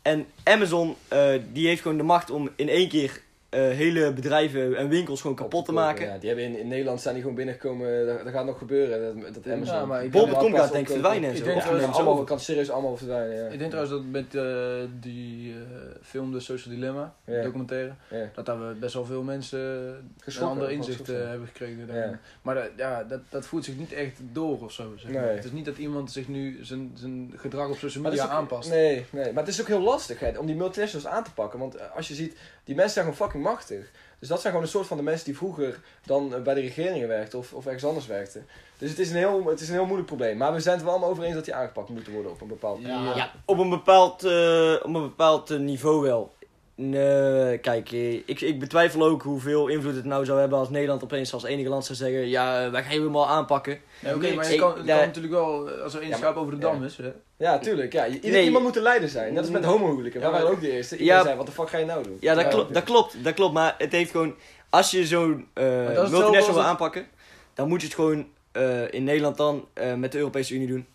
En Amazon, eh, die heeft gewoon de macht om in één keer eh, hele bedrijven en winkels gewoon kapot te maken. Ja, die hebben in, in Nederland zijn die gewoon binnengekomen, dat, dat gaat nog gebeuren. Dat, dat Amazon. Ja, maar ik Bol.com Marktplaats gaat denk ik verdwijnen en Ik zo. denk Ja, het allemaal, kan serieus allemaal verdwijnen. Ja. Ik denk trouwens dat met eh, die eh, film De Social Dilemma, documentaire, dat daar we best wel veel mensen een ander inzicht eh, hebben gekregen. Daarin. Maar dat, ja, dat, dat voelt zich niet echt door of zo. Zeg maar. Nee. Het is niet dat iemand zich nu zijn, zijn gedrag op social media ook- aanpast. Nee, nee, maar het is ook heel lastig hè, om die multinationals aan te pakken. Want eh, als je ziet, die mensen zijn gewoon fucking machtig. Dus dat zijn gewoon een soort van de mensen die vroeger dan eh, bij de regeringen werkten of, of ergens anders werkten. Dus het is, een heel, het is een heel moeilijk probleem. Maar we zijn het wel allemaal over eens dat die aangepakt moeten worden op een bepaald Ja. Ja, op een bepaald, eh, op een bepaald eh, niveau wel. Nee, kijk, eh, ik, ik betwijfel ook hoeveel invloed het nou zou hebben als Nederland opeens als enige land zou zeggen: Ja, eh, wij gaan je helemaal aanpakken. Nee, Oké, maar je kan, het kan natuurlijk wel, eh, als er één Ja, schaap over de ja. dam is. Hè? Ja, tuurlijk. Ja. Ieder, Nee. Iemand moet de leider zijn. Net als met homohuwelijken. Ja, Wij waren ook de eerste. Iedereen Ja. zei, wat de fuck ga je nou doen? Ja, dat, Ja, klo- oké. dat klopt, dat klopt. Maar het heeft gewoon, als je zo'n eh hetzelfde multinational wil het- aanpakken, dan moet je het gewoon eh, in Nederland dan eh, met de Europese Unie doen.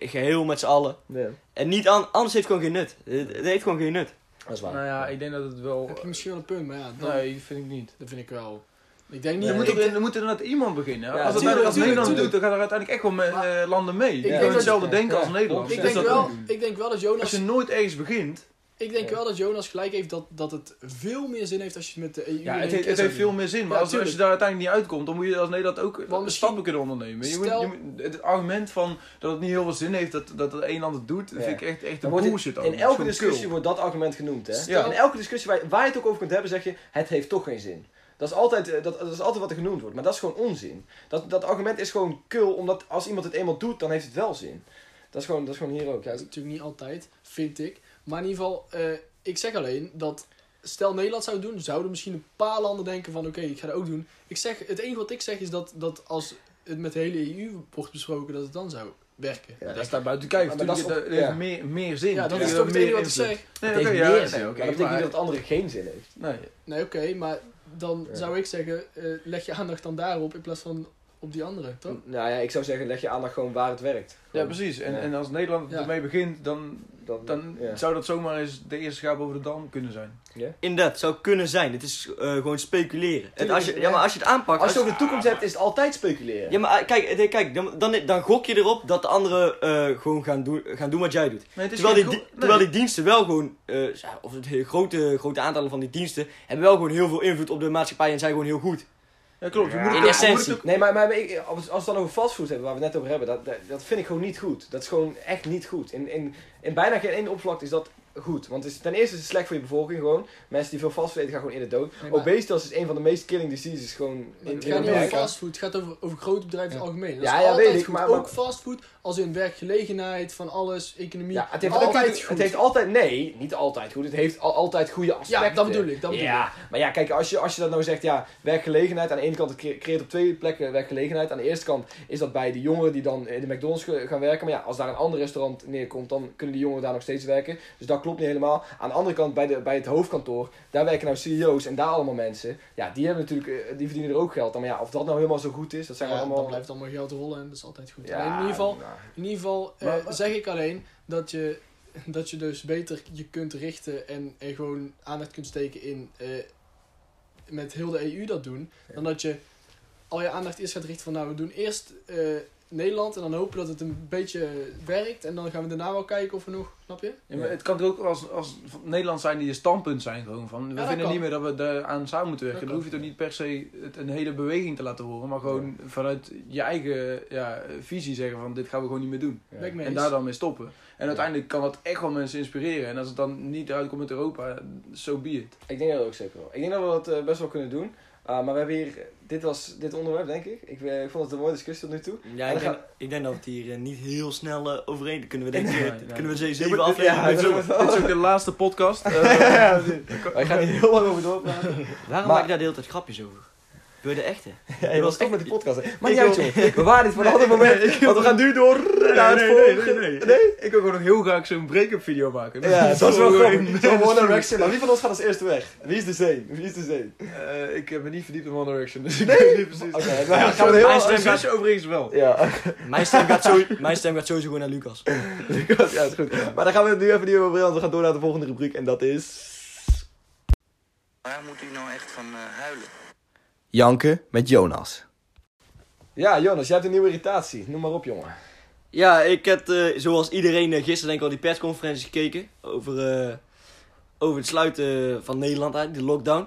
Geheel met z'n allen. Ja, En niet aan, anders heeft het gewoon geen nut. Het, het heeft gewoon geen nut. Dat is waar. Nou ja, ik denk dat het wel... Heb je misschien wel een punt, maar ja, dan, Nee, vind ik niet. dat vind ik wel. Ik denk niet. Je moet ik, er, er moet inderdaad iemand beginnen. Ja, als het tuurlijk, uiteindelijk als tuurlijk, Nederland tuurlijk. doet, dan gaat er uiteindelijk echt wel Maar- eh, landen mee. Die denk gaan dat- hetzelfde denken ja, als Nederland. ik Dus denk dat wel, ik denk wel dat Als Jonas. je nooit ergens begint, Ik denk Ja. wel dat Jonas gelijk heeft dat, dat het veel meer zin heeft als je het met de EU. ja, het, heeft- het heeft veel meer zin. Maar Ja, als, als je daar uiteindelijk niet uitkomt, dan moet je als Nederland ook Want eh, stappen kunnen ondernemen. Je moet, Stel- je moet, het argument van dat het niet heel veel zin heeft dat, dat het een land het doet, Ja. vind ik echt, echt een bullshit. in, elke discussie wordt dat argument genoemd. Hè? Ja. In elke discussie waar, waar je het ook over kunt hebben, zeg je: het heeft toch geen zin. Dat is, altijd, eh, dat, dat is altijd wat er genoemd wordt, maar dat is gewoon onzin. Dat, dat argument is gewoon kul, omdat als iemand het eenmaal doet, dan heeft het wel zin. Dat is gewoon, dat is gewoon hier ook. Ja, Dat is natuurlijk niet altijd, vind ik. Maar in ieder geval, eh, ik zeg alleen dat. Stel Nederland zou het doen, zouden misschien een paar landen denken van oké, ik ga dat ook doen. Ik zeg, het enige wat ik zeg is dat, dat als het met de hele EU wordt besproken, dat het dan zou werken. Ja, dat staat buiten kijf. Maar dat dat heeft ja. meer, meer zin. Ja, dat is toch het meer enige wat ik zeg. Nee, heeft ja, meer nee, maar dat betekent niet dat het andere geen zin heeft. Nee. Nee, oké, maar dan Ja. zou ik zeggen, eh, leg je aandacht dan daarop in plaats van op die andere, toch? Nou ja, ik zou zeggen, leg je aandacht gewoon waar het werkt. Ja, precies. En, Ja. en als Nederland Ja. ermee begint, dan dan, Dan ja. zou dat zomaar eens de eerste schaap over de dam kunnen zijn. Inderdaad, het zou kunnen zijn. Het is eh, gewoon speculeren. En als je, ja. ja, maar als je het aanpakt... Als je het over de toekomst hebt, is het altijd speculeren. Ja, maar eh, kijk, eh, kijk dan, dan, dan gok je erop dat de anderen eh, gewoon gaan doen, gaan doen wat jij doet. Terwijl die, terwijl die diensten wel gewoon, eh, of het hele grote, grote aantallen van die diensten, hebben wel gewoon heel veel invloed op de maatschappij en zijn gewoon heel goed. Ja, klopt. Je moet In ook- je moet essentie. Nee, maar, maar ik- als, als we het dan over fastfood hebben, waar we het net over hebben, dat, dat, dat vind ik gewoon niet goed. Dat is gewoon echt niet goed. In, in, in bijna geen één oppervlakte is dat goed. Want het is, ten eerste is het slecht voor je bevolking gewoon. Mensen die veel fastfood eten gaan gewoon eerder dood. Nee, maar- Obesitas is een van de meest killing diseases gewoon in, Het gaat niet over fastfood, het gaat over, over grote bedrijven in het algemeen. Dat Ja, is ja, weet ik, goed. maar- Ook fastfood, als in werkgelegenheid, van alles, economie. Ja, het heeft altijd, goed. het heeft altijd, nee, niet altijd goed. Het heeft al, altijd goede aspecten. ja, dat bedoel ik. Dat bedoel ja, maar ja, kijk, als je, als je dat nou zegt, ja, werkgelegenheid. Aan de ene kant, het creëert op twee plekken werkgelegenheid. Aan de eerste kant is dat bij de jongeren die dan in de McDonald's gaan werken. Maar ja, als daar een ander restaurant neerkomt, dan kunnen die jongeren daar nog steeds werken. Dus dat klopt niet helemaal. Aan de andere kant, bij, de, bij het hoofdkantoor, daar werken nou CEO's en daar allemaal mensen. Ja, die hebben natuurlijk, eh, die verdienen er ook geld aan. Maar ja, of dat nou helemaal zo goed is, dat zijn Ja, allemaal... dan blijft allemaal geld rollen en dat is altijd goed. Ja, Alleen in ieder geval, nou, in ieder geval eh, Maar- zeg ik alleen dat je, dat je dus beter je kunt richten en, en gewoon aandacht kunt steken in eh, met heel de EU dat doen. Dan dat je al je aandacht eerst gaat richten van nou we doen eerst Nederland en dan hopen dat het een beetje werkt. En dan gaan we daarna wel kijken of we nog, snap je? Ja, maar het kan toch ook als, als Nederland zijn die je standpunt zijn gewoon van. We vinden kan. niet meer dat we daar aan samen moeten werken. Dat Dan hoef je toch niet per se het, een hele beweging te laten horen. Maar gewoon vanuit je eigen ja, visie zeggen van dit gaan we gewoon niet meer doen. En daar dan mee stoppen. En uiteindelijk kan dat echt wel mensen inspireren. En als het dan niet uitkomt met Europa, so be it. Ik denk dat ook zeker wel. Ik denk dat we dat eh, best wel kunnen doen. Ah, maar we hebben hier, dit was dit onderwerp denk ik. Ik, eh, ik vond het een mooie discussie tot nu toe. Ja, ik denk, ik denk dat we het hier eh, niet heel snel eh, overeen kunnen. We denken, Nee, nee. kunnen we ze Ja, zeven afleveringen ja, Dit is ook de laatste podcast. Eh, Wij gaan hier heel lang over doorpraten. Waarom Maar- maak je daar de hele tijd grapjes over? Wil je de echte? Ja, je was toch met die podcast. hè? Maar Ik niet uit, joh. We waren dit voor een ander moment. Want we gaan nu door naar het volgende. Ik wil gewoon nog heel graag zo'n break-up video maken. Ja, dat is wel gewoon- grappig. Zo'n One Direction. Maar wie van ons gaat als eerste weg? Wie is de zeen? Wie is de zeen? Eh, ik heb me niet verdiept in One Direction, dus ik weet niet precies. Oké, nou ja, gaan we het Mijn heel... stem overigens wel. Ja, Mijn stem gaat, zo, mijn stem gaat sowieso gewoon naar Lucas. ja, is goed. Maar dan gaan we het nu even niet over want we gaan door naar de volgende rubriek. En dat is... Waar moet u nou echt van eh, huilen? Janken met Jonas. Ja, Jonas, jij hebt een nieuwe irritatie. Noem maar op, jongen. Ja, ik heb eh, zoals iedereen eh, gisteren denk ik al die persconferentie gekeken. Over, eh, over het sluiten van Nederland uit, de lockdown.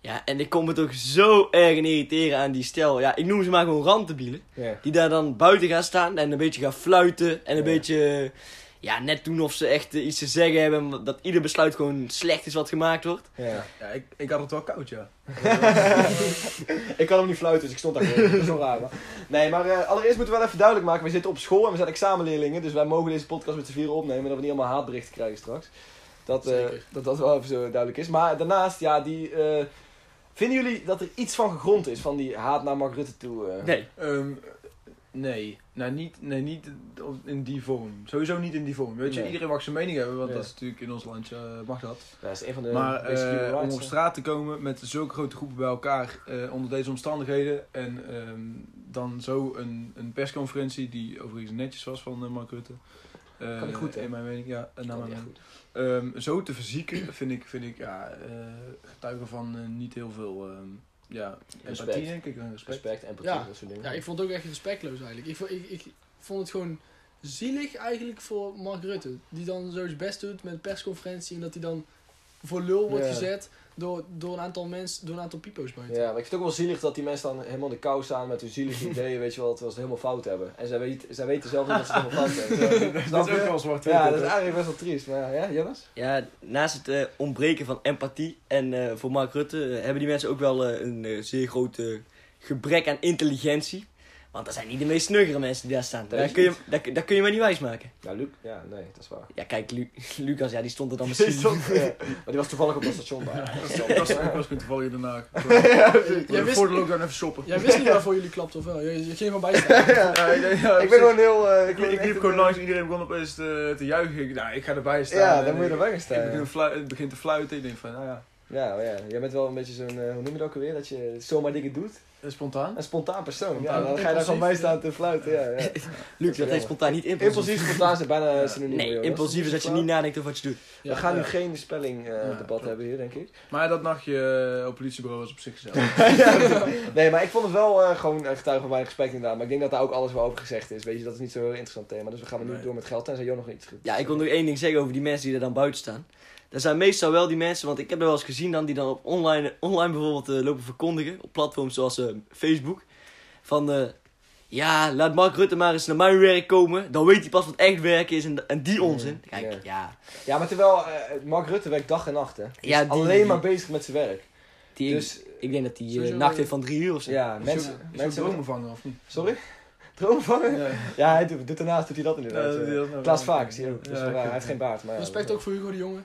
Ja, en ik kom me toch zo erg in irriteren aan die stel. Ja, ik noem ze maar gewoon randdebielen. Ja. Die daar dan buiten gaan staan en een beetje gaan fluiten. En een beetje, ja, net doen of ze echt eh, iets te zeggen hebben. Dat ieder besluit gewoon slecht is wat gemaakt wordt. Ja. Ja, ik, ik had het wel koud, ja. ik kan hem niet fluiten, dus ik stond daar gewoon. Dat is zo raar. Maar. Nee, maar eh, allereerst moeten we wel even duidelijk maken. We zitten op school en we zijn examenleerlingen. Dus wij mogen deze podcast met z'n vieren opnemen. Dat we niet allemaal haatberichten krijgen straks. Dat, eh, Zeker. dat dat wel even zo duidelijk is. Maar daarnaast, ja, die... eh, vinden jullie dat er iets van gegrond is van die haat naar Mark Rutte toe? eh? Nee. Ehm, nee. Nou, niet, nee, niet in die vorm. Sowieso niet in die vorm. Weet je, Nee. iedereen mag zijn mening hebben, want dat is natuurlijk in ons landje eh, mag dat. Ja, dat is een van de maar eh, om op straat te komen met zulke grote groepen bij elkaar eh, onder deze omstandigheden en ehm, dan zo een, een persconferentie die overigens netjes was van Mark Rutte. Kan niet goed, hè? In mijn mening, ja. naar mijn mening. Ehm, zo te verzieken vind ik, vind ik ja, getuigen van niet heel veel ehm, ja, Respect. empathie, denk ik. en respect. Respect, empathie, Ja. dat soort dingen. Ja, ik vond het ook echt respectloos eigenlijk. Ik, vond- ik, ik vond het gewoon zielig eigenlijk voor Mark Rutte. Die dan zo zijn best doet met een persconferentie en dat hij dan voor lul wordt Ja. gezet door, door een aantal mensen, door een aantal pipo's buiten. Ja, maar ik vind het ook wel zielig dat die mensen dan helemaal in de kou staan met hun zielige ideeën, weet je wel, terwijl ze het helemaal fout hebben. En zij, weet, zij weten zelf niet dat ze het helemaal fout hebben. Dat is ook wel zwart Ja, dat is eigenlijk best wel triest. Maar ja, Jonas? Ja, naast het eh, ontbreken van empathie en eh, voor Mark Rutte eh, hebben die mensen ook wel een zeer groot gebrek aan intelligentie. Want dat zijn niet de meest snuggere mensen die daar staan. Dat Daar kun, je, daar, dat kun je maar niet wijsmaken. Ja, Luc? Ja, nee, dat is waar. Ja, kijk, Lu- Lucas, ja, die stond er dan Die misschien. stond- ja. Maar die was toevallig op dat station bij. Ik was, ik was gewoon toevallig in Den Haag. Jij wist, Voor de lockdown even shoppen. jij wist niet waarvoor jullie klapten of wel? Je, je ging gewoon bijstaan. Ja, ja, Ik ben gewoon heel... eh, Ik, ik liep gewoon langs, iedereen begon opeens te, te juichen. Ik, nou, ik ga erbij staan. Ja, dan moet je ik- erbij gaan Ik staan. begin, flu- het begint te fluiten. Ik denk van, nou ja. Ja, ja, jij bent wel een beetje zo'n, eh, hoe noem je dat ook alweer? Dat je zomaar dingen doet. Eh, Spontaan. Een spontaan persoon. Spontaan. Ja, dan ga je daar gewoon bij staan te fluiten. Ja, ja. Luc, dat heet spontaan niet impulsief. Impulsief spontaan zijn bijna synoniem. Nee, impulsief is dat je niet nadenkt over wat je doet. We gaan nu Ja. geen spelling eh, Ja, debat klopt. hebben hier, denk ik. Maar dat nachtje eh, op politiebureau was op zich gezellig. nee, maar ik vond het wel eh, gewoon een getuige van mijn respect inderdaad. Maar ik denk dat daar ook alles wel over gezegd is. Weet je, dat is niet zo'n heel interessant thema. Dus we gaan er nu Nee. door met geld. Tenzij Jo nog iets goed. Ja, ik wil nog één ding zeggen over die mensen die er dan buiten staan. Dat zijn meestal wel die mensen, want ik heb er wel eens gezien dan, die dan op online, online bijvoorbeeld eh, lopen verkondigen. Op platforms zoals eh, Facebook. Van, eh, ja, laat Mark Rutte maar eens naar mijn werk komen. Dan weet hij pas wat echt werken is en, en die onzin. Kijk, Ja. ja. Ja, maar terwijl eh, Mark Rutte werkt dag en nacht, hè. Die Ja, is die- alleen maar bezig met zijn werk. Die, Dus ik denk dat eh, Sowieso, nacht heeft van drie uur of zo. ja, mensen... is mensen of niet? Sorry? Dromen vangen? Ja. Ja, hij doet, doet daarnaast doet hij dat inderdaad. Ja, doet hij dat Klaas. Vaak, ook. Is Ja, waar. ik- Hij heeft geen baard, maar ja. Respect ook voor Hugo de Jonge.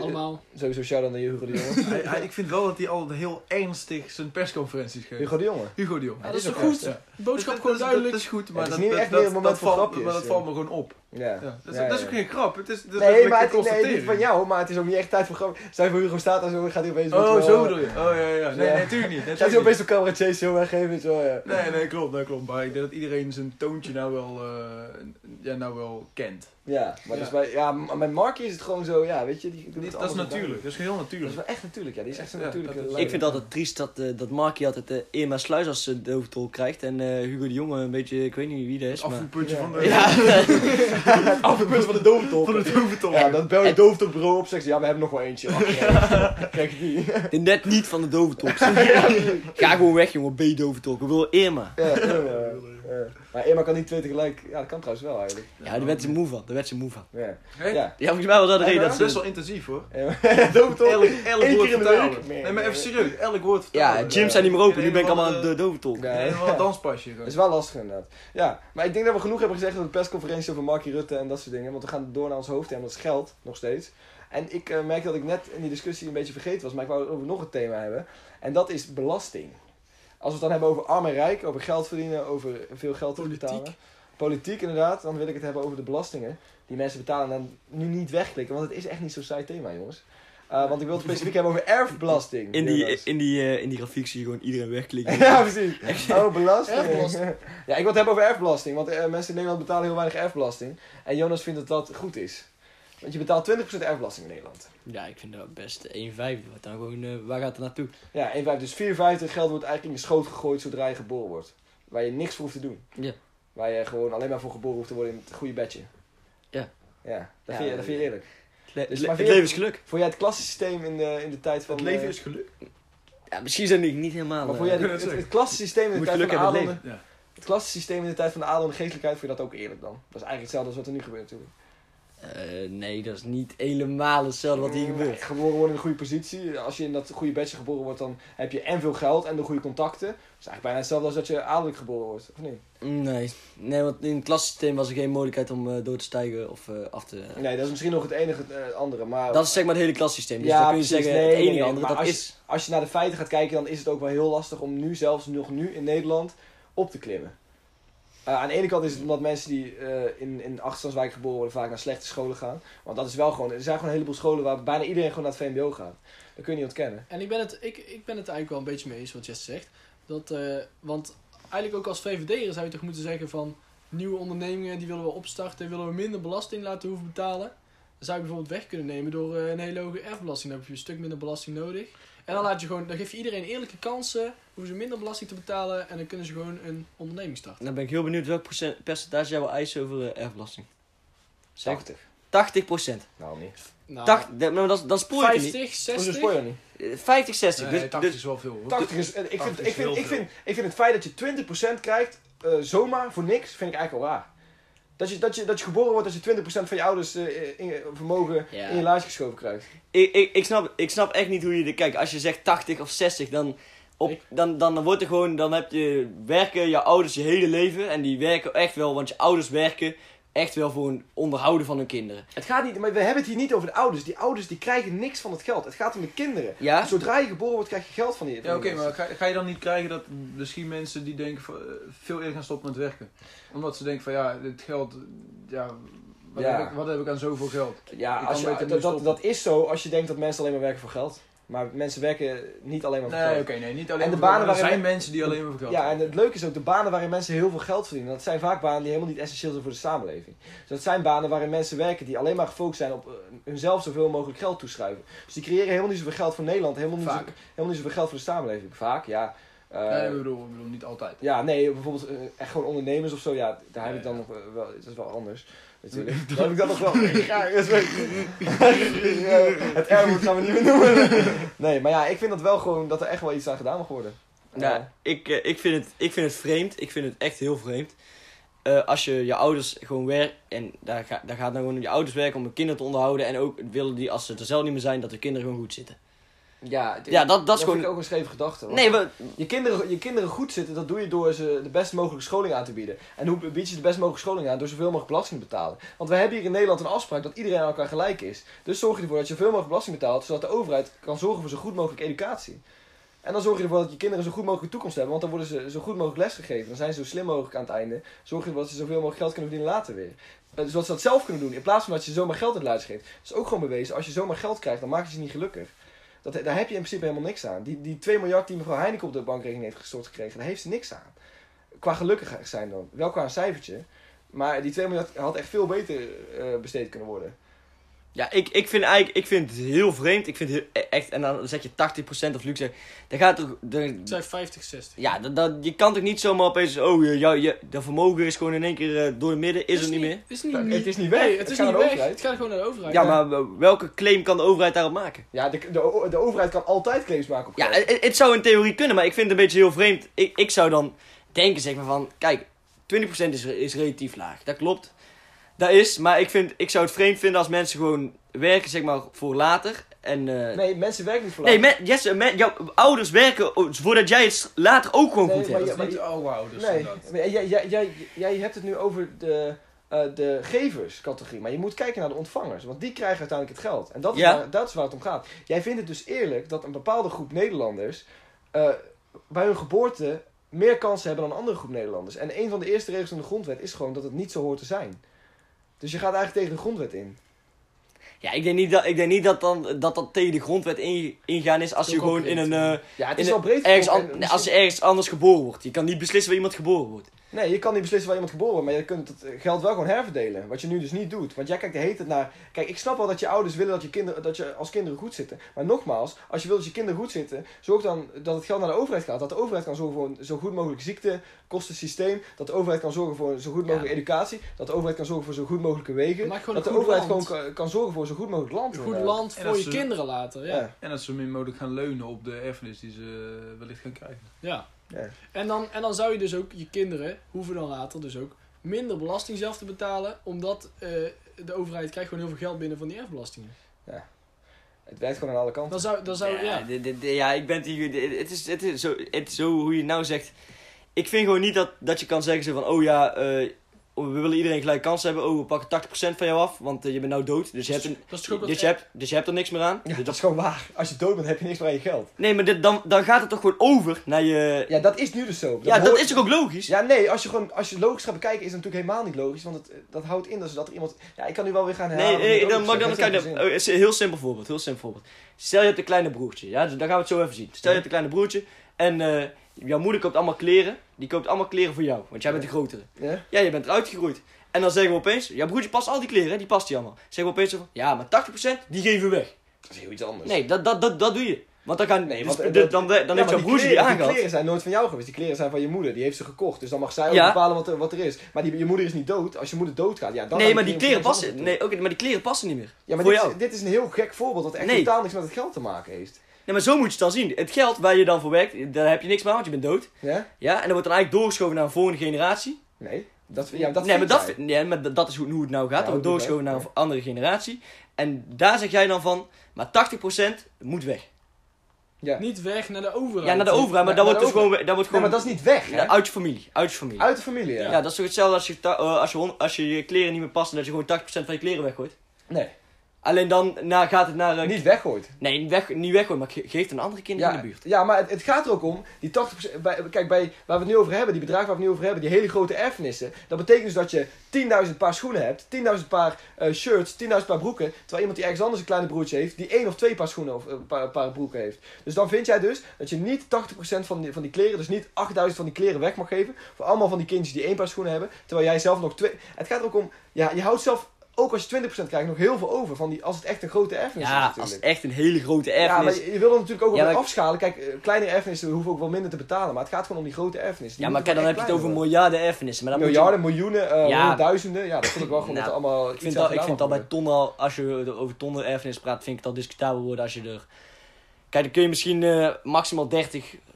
Allemaal. Sowieso shout-out naar Hugo de Jonge. Hij- hij- ik vind wel dat hij altijd heel ernstig zijn persconferenties geeft. Hugo de Jonge. Hugo de Jong. Ja, dat is is toch goed? boodschap Dat- gewoon dat- duidelijk. Dat is goed, maar het is dat, niet dat, echt meer moment dat valt, maar dat ja. valt me gewoon op. Ja. Ja, dat, is, Ja, dat is ja. ook geen grap. Het is, dat Nee, maar het, nee, niet van jou, maar het is ook niet echt tijd voor grap. Je voor Hugo staat en zo, gaat hij opeens... Oh, wel, zo bedoel je. Oh, ja, ja. Nee, Ja. nee, natuurlijk niet. Nee, Gaat hij opeens een camera chase zo weggeven, wel, ja. Nee, nee, klopt, nee, klopt. Maar ik denk dat iedereen zijn toontje nou wel, eh, ja, nou wel kent. Ja, maar Ja. Dus bij, ja, met Marky is het gewoon zo, ja, weet je, die Dat is zo natuurlijk. Dat is heel duidelijk. Dat is natuurlijk. wel echt natuurlijk, ja, die is echt Ja, natuurlijke is-. Ik vind het altijd triest dat, eh dat Markie altijd uh, Irma Sluis als uh, doofdrol krijgt. En eh, Hugo de Jonge een beetje, ik weet niet wie dat is. Het Maar... afvoerpuntje Ja. van de... Ja, Het afgepunt van de doventol. Van de doventol. Ja, dan bel je dooftolbureau op, zegt ze, ja, we hebben nog wel eentje. Ach, ja. Kijk die. de net niet van de doventolk. Ga gewoon weg jongen, B-doventolk. We willen Irma. Ja, ja. Maar Emma kan niet twee tegelijk, ja, dat kan trouwens wel eigenlijk. Ja, daar werd ze moe van. Daar werd ze moe van. Ja, ja. Ja, volgens mij was dat de reden maar dat is ze... best wel intensief hoor. Doventol. Elk, elk Eén woord keer in de vertalen. week? Nee, maar even serieus. Elk woord vertalen. Ja, gyms zijn niet meer open. Nu ben ik allemaal aan de doventolk. Ja. Helemaal een danspasje. Dat is wel lastig inderdaad. Ja, maar ik denk dat we genoeg hebben gezegd over de persconferentie over Marky Rutte en dat soort dingen. Want we gaan door naar ons hoofdthema, dat is geld, nog steeds. En ik eh, merk dat ik net in die discussie een beetje vergeten was, maar ik wou over nog een thema hebben. En dat is belasting. Als we het dan hebben over arm en rijk, over geld verdienen, over veel geld te Politiek. betalen. Politiek inderdaad, dan wil ik het hebben over de belastingen die mensen betalen en dan nu niet wegklikken, want het is echt niet zo'n saai thema jongens. Uh, want ik wil het specifiek hebben over erfbelasting. In die, in, die, uh, in die grafiek zie je gewoon iedereen wegklikken. Ja, precies. Oh, belasting. Erfbelasting. Ja, ik wil het hebben over erfbelasting. Want eh, mensen in Nederland betalen heel weinig erfbelasting. En Jonas vindt dat dat goed is. Want je betaalt 20% erfbelasting in Nederland. Ja, ik vind dat best 1 vijfde. Wat dan gewoon, uh, waar gaat het naartoe? Ja, 1 vijfde. Dus 4 vijfde geld wordt eigenlijk in je schoot gegooid zodra je geboren wordt. Waar je niks voor hoeft te doen. Ja. Waar je gewoon alleen maar voor geboren hoeft te worden in het goede bedje. Ja. Ja, dat, Ja, vind, je, dat vind je eerlijk. Le Dus maar het leven is geluk. Vond jij het klassysteem in de, in de tijd van... Het leven eh, is geluk. Ja, misschien zijn die niet helemaal... Maar eh, vond jij het, het, het het klassysteem in de tijd van de adel... Ja. Het klassysteem in de tijd van de adel en de geestelijkheid, vond je dat ook eerlijk dan? Dat is eigenlijk hetzelfde als wat er nu gebeurt natuurlijk. Eh, nee, dat is niet helemaal hetzelfde wat hier gebeurt. Geboren worden in een goede positie. Als je in dat goede bedje geboren wordt, dan heb je en veel geld en de goede contacten. Dat is eigenlijk bijna hetzelfde als dat je adellijk geboren wordt, of niet? Nee. nee, want in het klassysteem was er geen mogelijkheid om eh, door te stijgen of eh, af te... Nee, dat is misschien nog het enige andere. Maar Dat is zeg maar het hele klassysteem. Dus Ja, dan kun je precies. zeggen, Nee, het nee, enige nee, andere, maar dat als is... als je naar de feiten gaat kijken, dan is het ook wel heel lastig om nu zelfs nog nu in Nederland op te klimmen. Eh, aan de ene kant is het omdat mensen die eh, in, in achterstandswijk geboren worden vaak naar slechte scholen gaan. Want dat is wel gewoon, er zijn gewoon een heleboel scholen waar bijna iedereen gewoon naar het VMBO gaat. Dat kun je niet ontkennen. En ik ben, het, ik, ik ben het eigenlijk wel een beetje mee eens wat Jesse zegt. Dat, eh, want eigenlijk ook als VVD'er zou je toch moeten zeggen van... Nieuwe ondernemingen die willen we opstarten, willen we minder belasting laten hoeven betalen. Zou je bijvoorbeeld weg kunnen nemen door eh, een hele hoge erfbelasting. Dan heb je een stuk minder belasting nodig. En dan, laat je gewoon, dan geef je iedereen eerlijke kansen, hoeven ze minder belasting te betalen en dan kunnen ze gewoon een onderneming starten. Dan ben ik heel benieuwd welk procent, percentage jij wil eisen over eh, erfbelasting. Zeg 80. 80 procent. Nou, niet. Nou, 80, dat- maar dan spoor je het niet. 50, Hoezo 60. spoor je dat niet? Eh, 50, 60. Nee, dus, 80 dus, is wel veel hoor. 80 is, eh, ik, vind, 80 ik, is vind, ik, vind, ik vind het feit dat je 20% krijgt, eh, zomaar voor niks, vind ik eigenlijk wel raar. Dat je, dat, je, dat je geboren wordt als je 20% van je ouders eh, in, vermogen Ja. in je lijst geschoven krijgt. ik, ik, ik, snap, ik snap echt niet hoe je... De, kijk, als je zegt 80 of 60, dan, op, Ik- dan, dan wordt er gewoon... Dan heb je werken je ouders je hele leven. En die werken echt wel, want je ouders werken echt wel voor een onderhouden van hun kinderen. Het gaat niet, maar we hebben het hier niet over de ouders. Die ouders die krijgen niks van het geld. Het gaat om de kinderen. Ja? Zodra je geboren wordt, krijg je geld van die. van Ja, oké, maar ga, ga je dan niet krijgen dat misschien mensen die denken van, eh, veel eerder gaan stoppen met werken? Omdat ze denken van ja, dit geld, ja, wat, Ja. Heb, ik, wat heb ik aan zoveel geld? Ja, als je, dat, dat is zo als je denkt dat mensen alleen maar werken voor geld. Maar mensen werken niet alleen maar voor Nee, oké, nee, niet alleen En de banen maar Er waarin zijn men- mensen die alleen maar voor geld Ja, en het leuke is ook de banen waarin mensen heel veel geld verdienen. Dat zijn vaak banen die helemaal niet essentieel zijn voor de samenleving. Dus dat zijn banen waarin mensen werken die alleen maar gefocust zijn op eh, hunzelf zoveel mogelijk geld toeschrijven. Dus die creëren helemaal niet zoveel geld voor Nederland, helemaal niet, Vaak. zo, helemaal niet zoveel geld voor de samenleving. Vaak, ja. Eh, Nee, ik bedoel, ik bedoel niet altijd. ja, nee, bijvoorbeeld eh, echt gewoon ondernemers of zo, ja, daar heb ik dan nog eh, wel, dat is wel anders. Natuurlijk. Daar heb ik dan nog wel. Ja, dat is wel- het R-woord gaan we niet meer noemen. Nee, maar ja, ik vind dat wel gewoon dat er echt wel iets aan gedaan mag worden. Ja, ik, eh, ik, vind het, ik vind het vreemd. Ik vind het echt heel vreemd. Eh, als je je ouders gewoon werkt. En daar, ga, daar gaat nou gewoon je ouders werken om hun kinderen te onderhouden. En ook willen die, als ze er zelf niet meer zijn, dat de kinderen gewoon goed zitten. Ja, het- Ja, dat, dat is vind ik ook een scheve gedachte. Nee, we, je, kinderen, je kinderen goed zitten, dat doe je door ze de best mogelijke scholing aan te bieden. En hoe bied je de best mogelijke scholing aan? Door zoveel mogelijk belasting te betalen. Want we hebben hier in Nederland een afspraak dat iedereen aan elkaar gelijk is. Dus zorg je ervoor dat je zoveel mogelijk belasting betaalt, zodat de overheid kan zorgen voor zo goed mogelijk educatie. En dan zorg je ervoor dat je kinderen zo goed mogelijk toekomst hebben, want dan worden ze zo goed mogelijk lesgegeven. Dan zijn ze zo slim mogelijk aan het einde. Zorg je ervoor dat ze zoveel mogelijk geld kunnen verdienen later weer. Eh, Zodat ze dat zelf kunnen doen, in plaats van dat je zomaar geld in het luid geeft. Dat is ook gewoon bewezen, als je zomaar geld krijgt, dan maak je ze niet gelukkig. Dat, daar heb je in principe helemaal niks aan. Die, die 2 miljard die mevrouw Heineken op de bankrekening heeft gestort gekregen, daar heeft ze niks aan. Qua gelukkig zijn dan. Wel qua een cijfertje. Maar die 2 miljard had echt veel beter eh, besteed kunnen worden. Ja, ik, ik, vind eigenlijk, ik vind het heel vreemd. Ik vind het heel- echt. En dan zeg je 80% of luxe. Dan gaat toch. Het zijn 50, 60. ja, dat, dat, je kan toch niet zomaar opeens. Oh, je, jou- je, de vermogen is gewoon in één keer eh, door het midden. Is er niet meer. Het is niet, Nou, het is niet weg. Nee, Het het is gaat niet naar de weg. overheid. Het gaat gewoon naar de overheid. Ja, maar welke claim kan de overheid daarop maken? Ja, de, de, de overheid kan altijd claims maken op Ja, het, het zou in theorie kunnen, maar ik vind het een beetje heel vreemd. Ik, ik zou dan denken, zeg maar van, kijk, 20% is, is relatief laag. Dat klopt. Dat is, maar ik, vind, ik zou het vreemd vinden als mensen gewoon werken, zeg maar, voor later. En, eh, Nee, mensen werken niet voor nee, later. me, Jesse, me- jouw ouders werken voordat jij het later ook gewoon Nee, goed maar hebt. Dat is niet de oude ouders. Nee, maar jij, jij, jij, jij hebt het nu over de, eh, de geverscategorie. Maar je moet kijken naar de ontvangers. Want die krijgen uiteindelijk het geld. En dat is, Ja. waar, dat is waar het om gaat. Jij vindt het dus eerlijk dat een bepaalde groep Nederlanders... eh, bij hun geboorte meer kansen hebben dan een andere groep Nederlanders. En een van de eerste regels in de grondwet is gewoon dat het niet zo hoort te zijn. Dus je gaat eigenlijk tegen de grondwet in. Ja, ik denk niet dat, ik denk niet dat, dan, dat dat tegen de grondwet in- ingaan is als je al gewoon in een... eh, Ja, het is wel breed. ergens an- als je ergens anders geboren wordt. Je kan niet beslissen waar iemand geboren wordt. Nee, je kan niet beslissen waar iemand geboren wordt, maar je kunt het geld wel gewoon herverdelen. Wat je nu dus niet doet. Want jij kijkt de hele tijd naar... Kijk, ik snap wel dat je ouders willen dat je, kinderen, dat je als kinderen goed zitten. Maar nogmaals, als je wil dat je kinderen goed zitten, zorg dan dat het geld naar de overheid gaat. Dat de overheid kan zorgen voor een zo goed mogelijk ziektekostensysteem. Dat de overheid kan zorgen voor een zo goed mogelijke educatie. Dat de overheid kan zorgen voor zo goed mogelijke wegen. Dat de overheid land. gewoon kan, zorgen voor zo goed mogelijk land. Een goed inderdaad. land voor je ze- kinderen later, ja. Ja. En dat ze min mogelijk gaan leunen op de erfenis die ze eh, wellicht gaan krijgen. Ja. Ja. En, dan, en dan zou je dus ook, je kinderen hoeven dan later dus ook minder belasting zelf te betalen, omdat eh, de overheid krijgt gewoon heel veel geld binnen van die erfbelastingen. Het werkt gewoon aan alle kanten. Dan zou, dan zou, ja. dit- dit- ja, ik ben het hier. Het is, het is zo, het is zo hoe je het nou zegt. Ik vind gewoon niet dat, dat je kan zeggen zo van, oh ja, eh, we willen iedereen gelijk kans hebben. Oh, we pakken 80% van jou af, want eh, je bent nou dood. Dus je, hebt, een, Dat dus, je hebt, dus je hebt er niks meer aan. Ja, Dus dat is gewoon waar. Als je dood bent, heb je niks meer aan je geld. Nee, maar dit, dan, dan gaat het toch gewoon over naar je... Ja, dat is nu dus zo. Ja, dat is toch ook logisch? Ja, nee, als je gewoon als je logisch gaat bekijken, is het natuurlijk helemaal niet logisch. Want het, dat houdt in dat er iemand. Ja, ik kan nu wel weer gaan Nee, herhalen. nee, wat dan mag dan zeg. kijk, Het dan, heeft oh, heel simpel voorbeeld, heel simpel voorbeeld. Stel je hebt een kleine broertje, ja, dus dan gaan we het zo even zien. Stel je hebt een kleine broertje en eh, jouw moeder koopt allemaal kleren, die koopt allemaal kleren voor jou, want jij bent de grotere. Ja? Ja, je bent eruit gegroeid. En dan zeggen we opeens, jouw broertje past al die kleren, die past die allemaal. Zeggen we opeens zo van, ja, maar 80% die geven we weg. Dat is heel iets anders. Nee, dat, dat, dat, dat doe je. Want dan gaan, Nee, dus- want, eh, de- dat- dan, dan, Ja, heeft jouw die broertje die kleren- Die aangehad. kleren zijn nooit van jou geweest. Die kleren zijn van je moeder. Die heeft ze gekocht. Dus dan mag zij ook Ja. bepalen wat er, wat er is. Maar die, je moeder is niet dood. Als je moeder doodgaat, ja, dan Nee, maar die kleren passen, nee, oké, maar die kleren passen niet meer. Ja, maar voor dit, jou. is, dit is een heel gek voorbeeld dat echt Nee. totaal niks met het geld te maken heeft. Nee, maar zo moet je het dan zien. Het geld waar je dan voor werkt, daar heb je niks meer aan, want je bent dood. Ja? Ja, en dat wordt dan eigenlijk doorgeschoven naar een volgende generatie. Nee. Dat, ja, dat nee, maar dat, nee, maar dat- is hoe, hoe het nou gaat. Ja, dat wordt doorgeschoven naar een andere generatie. En daar zeg jij dan van, maar 80% moet weg. Ja. Niet weg naar de overheid. Ja, naar de overheid, maar naar dat wordt dus gewoon, dat wordt Nee, gewoon maar dat is niet weg, hè? ja, uit je familie. Uit je familie. Uit de familie, ja. ja. dat is toch hetzelfde als je, eh, als, je, als je je kleren niet meer passen, dat je gewoon 80% van je kleren weggooit. Nee. Alleen dan na, gaat het naar... eh, Niet weggooit. Nee, niet, weg, niet weggooien, maar ge- geef het aan andere kinderen Ja, in de buurt. ja, maar het, het gaat er ook om, die 80%, bij, kijk, bij, waar we het nu over hebben, die bedragen waar we het nu over hebben, die hele grote erfenissen, dat betekent dus dat je 10.000 paar schoenen hebt, 10.000 paar eh, shirts, 10.000 paar broeken, terwijl iemand die ergens anders een kleine broertje heeft, die één of twee paar schoenen of een paar, paar broeken heeft. Dus dan vind jij dus dat je niet 80% van die, van die kleren, dus niet 8.000 van die kleren weg mag geven, voor allemaal van die kindjes die één paar schoenen hebben, terwijl jij zelf nog twee... Het gaat er ook om, ja, je houdt zelf, ook als je 20% krijgt, nog heel veel over, van die, als het echt een grote erfenis is Ja, natuurlijk. als het echt een hele grote Ja, erfenis... maar je, je wil er natuurlijk ook wel Ja, afschalen. Kijk, eh, kleine erfenissen hoeven ook wel minder te betalen. Maar het gaat gewoon om die grote erfenissen. Die Ja, maar kijk, dan heb je het over miljarden erfenissen. Maar dan je- Miljarden, miljoenen, eh, Ja. honderdduizenden. Ja, dat vind ik wel gewoon Nou, dat allemaal Ik vind, dat, ik vind dat mag bij tonnen al, als je er over tonnen erfenis praat, vind ik dat discutabel worden als je er... Kijk, dan kun je misschien eh, maximaal 30, eh, of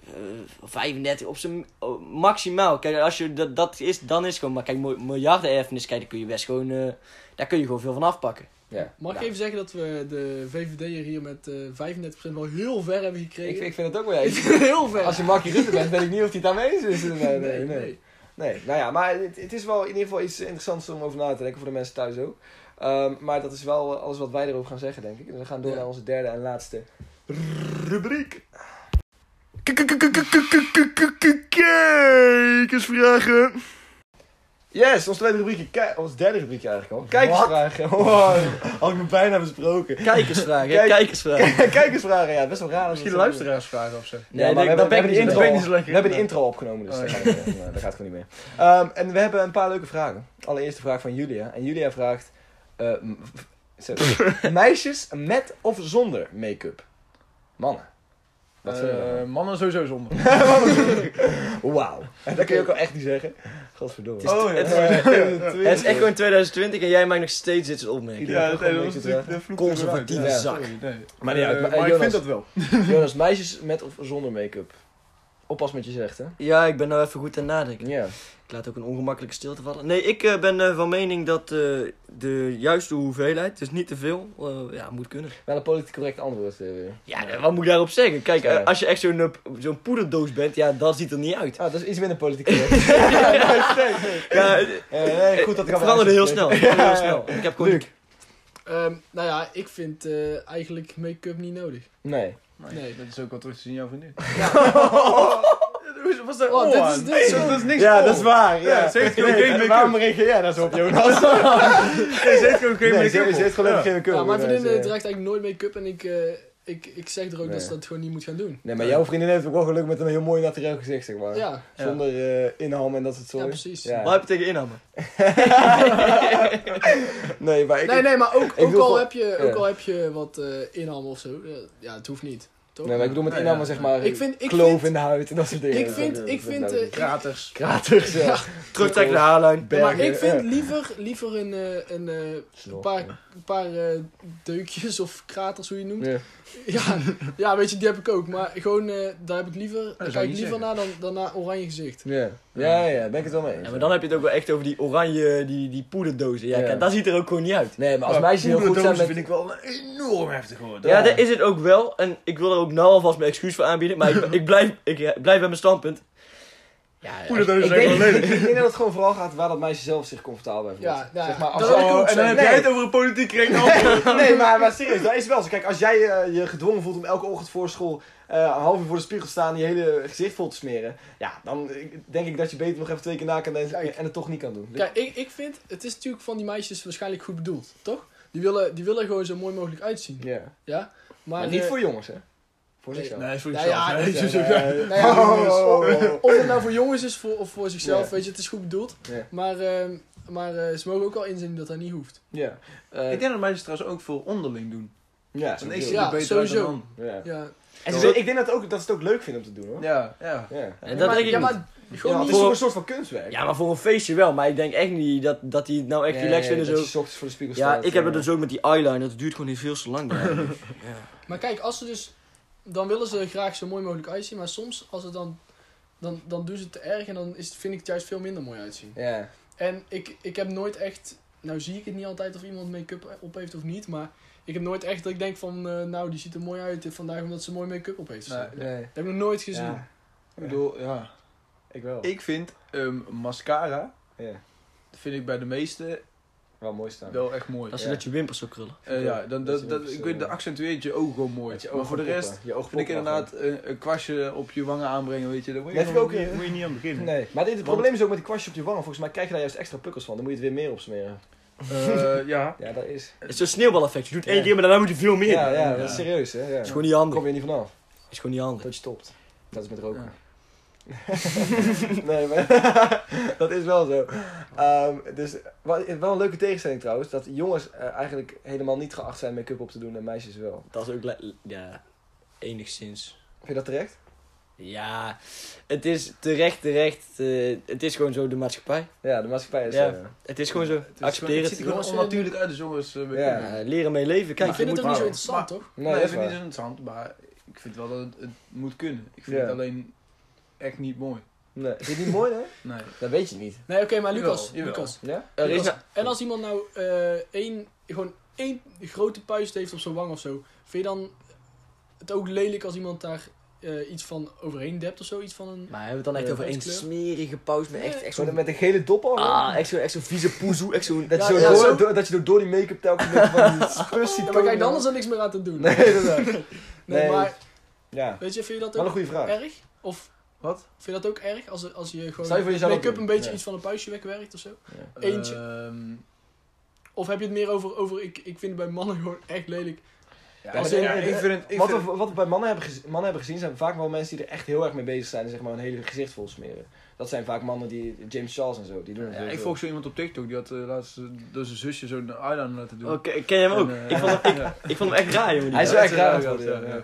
35, op zijn oh, maximaal. Kijk, als je dat, dat is, dan is het gewoon... Maar kijk, mil- miljarden erfenis, kijk, daar kun je best gewoon... eh, daar kun je gewoon veel van afpakken. Ja. Mag ik Ja. even zeggen dat we de VVD'er hier met eh 35% wel heel ver hebben gekregen? Ik, ik vind het ook wel. Het heel ver. als je Markie Rutte bent, weet ik niet of hij het daarmee eens is. Nee, nee, nee. nee, nee. nee. Nee, nou ja, maar het, het is wel in ieder geval iets interessants om over na te denken voor de mensen thuis ook. Ehm, maar dat is wel eh, alles wat wij erover gaan zeggen, denk ik. Dus we gaan door Ja. naar onze derde en laatste rubriek. Kijkersvragen. Yes, ons tweede rubriekje, ons derde rubriekje eigenlijk al. Kijkersvragen. Wow, had ik me bijna besproken. Kijkersvragen, Kijk- kijkersvragen. Kijkersvragen, ja, best wel raar. Misschien luisteraarsvragen of zo. Nee, Nee, maar we hebben, ben niet we hebben die intro opgenomen, dus Oh, ja. dat gaat gewoon niet meer. Ehm, en we hebben een paar leuke vragen. Allereerste vraag van Julia. En Julia vraagt... zo. meisjes met of zonder make-up? Mannen. Wat vind je Eh, mannen sowieso zonder. Wauw. En dat kun je ook al echt niet zeggen. Godverdomme. Het is- Oh, ja. het is- Het is echt gewoon 2020 en jij maakt nog steeds dit soort opmerkingen. Ja, dat natuurlijk de vloek Conservatieve zak. sorry, nee. Maar Eh, maar, maar ik Jonas. vind dat wel. Jonas, meisjes met of zonder make-up? Oppas met je zegt, hè? Ja, ik ben nou even goed aan het nadenken. Ja. Ik laat ook een ongemakkelijke stilte vallen. Nee, ik eh, ben eh, van mening dat eh, de juiste hoeveelheid, dus niet te veel, eh, ja, moet kunnen. Wel een politiek correct antwoord. weer. Ja, wat moet ik daarop zeggen? Kijk, eh, Ja. als je echt zo'n zo'n poederdoos bent, ja, dat ziet er niet uit. Ah, dat is iets minder politiek correct. ja, nee, nee. Ja, goed dat ik veranderde heel snel. Het veranderde heel Ja, snel. Ik heb gewoon... Luc. Ehm, nou ja, ik vind eh, eigenlijk make-up niet nodig. Nee. Nee. Dat is ook wel terug te zien jouw vriendin. Hoe was dat? Oh, dit is, dit is zo... dat is niks Ja, dat is waar. Ja, Ja, ze heeft gewoon Nee, geen make-up. Waarom reageer jij daar zo op, Jonas? Nee, ze heeft gewoon geen Nee, make-up ze, ze heeft gewoon geen make-up. Ja, mijn vriendin eh, draagt eigenlijk nooit make-up en ik, eh, ik, ik zeg er ook Nee. dat ze dat gewoon niet moet gaan doen. Nee, maar jouw vriendin heeft ook wel geluk met een heel mooi naturel gezicht, zeg maar. Ja, Zonder eh inham en dat soort soort. Ja, precies. Ja. Wat heb je tegen inhammen? Nee, maar ik... nee, nee, maar ook, ook, al, heb je, ja. ook al heb je wat eh inham of zo, ja, het hoeft niet. Toch? Nee, maar ik bedoel met Nee, inhammen, ja. zeg maar, Ik vind- ik kloof vind- in de huid en dat soort dingen. Ik vind- ik vind, eh, Kraters. Kraters, ja. Terugtrekken de haarlijn. Ja, maar bergen, ik vind ja. liever, liever een, eh, een, eh, een Snor, paar, ja. een paar eh, deukjes of kraters, hoe je het noemt. Ja. Ja, ja, weet je, die heb ik ook. Maar gewoon, eh, daar heb ik liever, daar kijk ik liever naar dan, dan naar oranje gezicht. Ja. Ja, ja, ben ik het wel mee eens. Ja, maar dan heb je het ook wel echt over die oranje, die, die poederdozen. Ja, Ja. kijk, dat ziet er ook gewoon niet uit. Nee, maar als meisjes heel goed zijn met... vind ik wel enorm heftig hoor. Ja, dat is het ook wel. En ik wil er ook nou alvast mijn excuus voor aanbieden. Maar ik, ik, blijf, ik eh, blijf bij mijn standpunt. Ja, Ik denk, ik dat het gewoon vooral gaat waar dat meisje zelf zich comfortabel bij voelt. Ja, ja, zeg maar, als Oh, en dan heb jij het over een politiek antwoord. nee, maar, maar serieus, dat is wel zo. Kijk, als jij eh, je gedwongen voelt om elke ochtend voor school eh, een half uur voor de spiegel te staan en je hele gezicht vol te smeren, ja, dan denk ik dat je beter nog even twee keer na kan denken Kijk. en het toch niet kan doen. Kijk, ik, ik vind, het is natuurlijk van die meisjes waarschijnlijk goed bedoeld, toch? Die willen, die willen gewoon zo mooi mogelijk uitzien. Ja. Ja? Maar, Maar, niet voor jongens, hè? Voor nee, zichzelf. Nee, is voor jezelf. Nee, ja. Of het nou voor jongens is voor, of voor zichzelf, weet je, het is goed bedoeld. Maar, ehm, maar eh, ze mogen ook wel inzien dat dat niet hoeft. Ja. Eh, Ik denk dat meisjes trouwens ook veel onderling doen. ja, Dan sowieso. is Ja, beter sowieso. dan ja. Ja, En ze, ik denk dat, ook, dat ze het ook leuk vinden om te doen, hoor. Ja, ja. Ja. En dat maar, denk ik ja, niet. maar Ja, gewoon het is toch voor- een soort van kunstwerk. Ja, maar voor een feestje wel. Maar ik denk echt niet dat, dat die het nou echt relaxed vinden. dat Zo. ochtends voor de spiegel Ja, staat, ik heb het dus ook met die eyeliner. Dat duurt gewoon niet veel te lang. Ja. Maar kijk, als ze dus... Dan willen ze graag zo mooi mogelijk uitzien. Maar soms, als het dan... Dan, dan doen ze het te erg en dan is, het- vind ik het juist veel minder mooi uitzien. Ja. En ik, ik heb nooit echt... Nou zie ik het niet altijd of iemand make-up op heeft of niet. Maar ik heb nooit echt dat ik denk van... eh, nou, die ziet er mooi uit vandaag omdat ze mooi make-up op heeft. Nee. Dat heb ik nog nooit gezien. Ja, Ik bedoel, ja. ik wel. Ik vind ehm, mascara, Ja. vind ik bij de meeste Wel mooi staan. wel echt mooi. Als je Ja. dat je wimpers zou krullen. Eh, ja, dan, Dat dat, dat, ik weet, dat accentueert je ogen gewoon mooi. Dat je maar voor de rest je ogen vind ik inderdaad een, een kwastje op je wangen aanbrengen, weet je. Daar moet je, gewoon- ook, moet je niet aan beginnen. Nee, maar dit, het probleem is ook met die kwastje op je wangen. Volgens mij krijg je daar juist extra pukkels van. Dan moet je het weer meer opsmeren. Eh, ja. Ja, dat is. Het is zo'n sneeuwbaleffect. Je doet één Ja. keer, maar daarna moet je veel meer. Ja, ja, Ja. dat is serieus, hè? Ja. Dat is gewoon niet Daar handig. kom je niet vanaf. is gewoon niet handig. Dat je stopt. Dat is met roken. Nee, maar dat is wel zo. Ehm, dus wel, wel een leuke tegenstelling trouwens, dat jongens eh, eigenlijk helemaal niet geacht zijn make-up op te doen en meisjes wel. Dat is ook, ja, enigszins. Vind je dat terecht? Ja, het is terecht, terecht. eh, het is gewoon zo de maatschappij. Ja, de maatschappij is Ja. Het is gewoon zo. Het, Accepteer het ziet het. er gewoon onnatuurlijk uit, dus jongens. eh, Ja. leren mee leven. Kijk, ik je vind het ook niet zo maar- interessant, toch? Nee, Nee, is vind ik waar. niet zo interessant, maar ik vind wel dat het, het moet kunnen. Ik vind Ja. het alleen echt niet mooi. Nee. Vind je het niet mooi, hè? Nee. Dat weet je niet. Nee, oké, maar Jawel, Lucas, jawel. Lucas. Ja? Is Lucas, nou- En als iemand nou eh, één, gewoon één grote puist heeft op zijn wang of zo, vind je dan het ook lelijk als iemand daar eh, iets van overheen dept of zo? Iets van een... Maar hebben we het dan echt Eh, over één smerige pauze met echt, echt Zo met een gele dop al? Ah, echt zo'n echt zo'n vieze poezoe. Echt zo'n... dat, je Ja, zo ja, door, zo. door- dat je door, door die make-up telkens met van die spus ziet Ja, maar kijk, dan is er niks meer aan te doen. Nee, dat is Nee, Nee. maar Ja, weet je, vind je dat een ook goede vraag. erg? Of Wat? vind je dat ook erg als, als je gewoon Stel je voor jezelf make-up doen. een beetje Ja. iets van een puistje wegwerkt of zo? Ja. Eentje. Ehm, Of heb je het meer over, over ik, ik vind het bij mannen gewoon echt lelijk. ja, Als maar in- ja, ik vind het... Ik wat, vind we, wat we bij mannen hebben, gez- mannen hebben gezien zijn vaak wel mensen die er echt heel erg mee bezig zijn en zeg maar een hele gezicht vol smeren. Dat zijn vaak mannen die, James Charles en zo, die doen het ja, ik veel. volg zo iemand op TikTok, die had eh, laatst door zijn zusje zo'n eyeliner laten doen. Oké, ken je hem ook? En, eh, ik, vond hem, ik, ik vond hem echt raar, jongen. Hij is wel echt raar.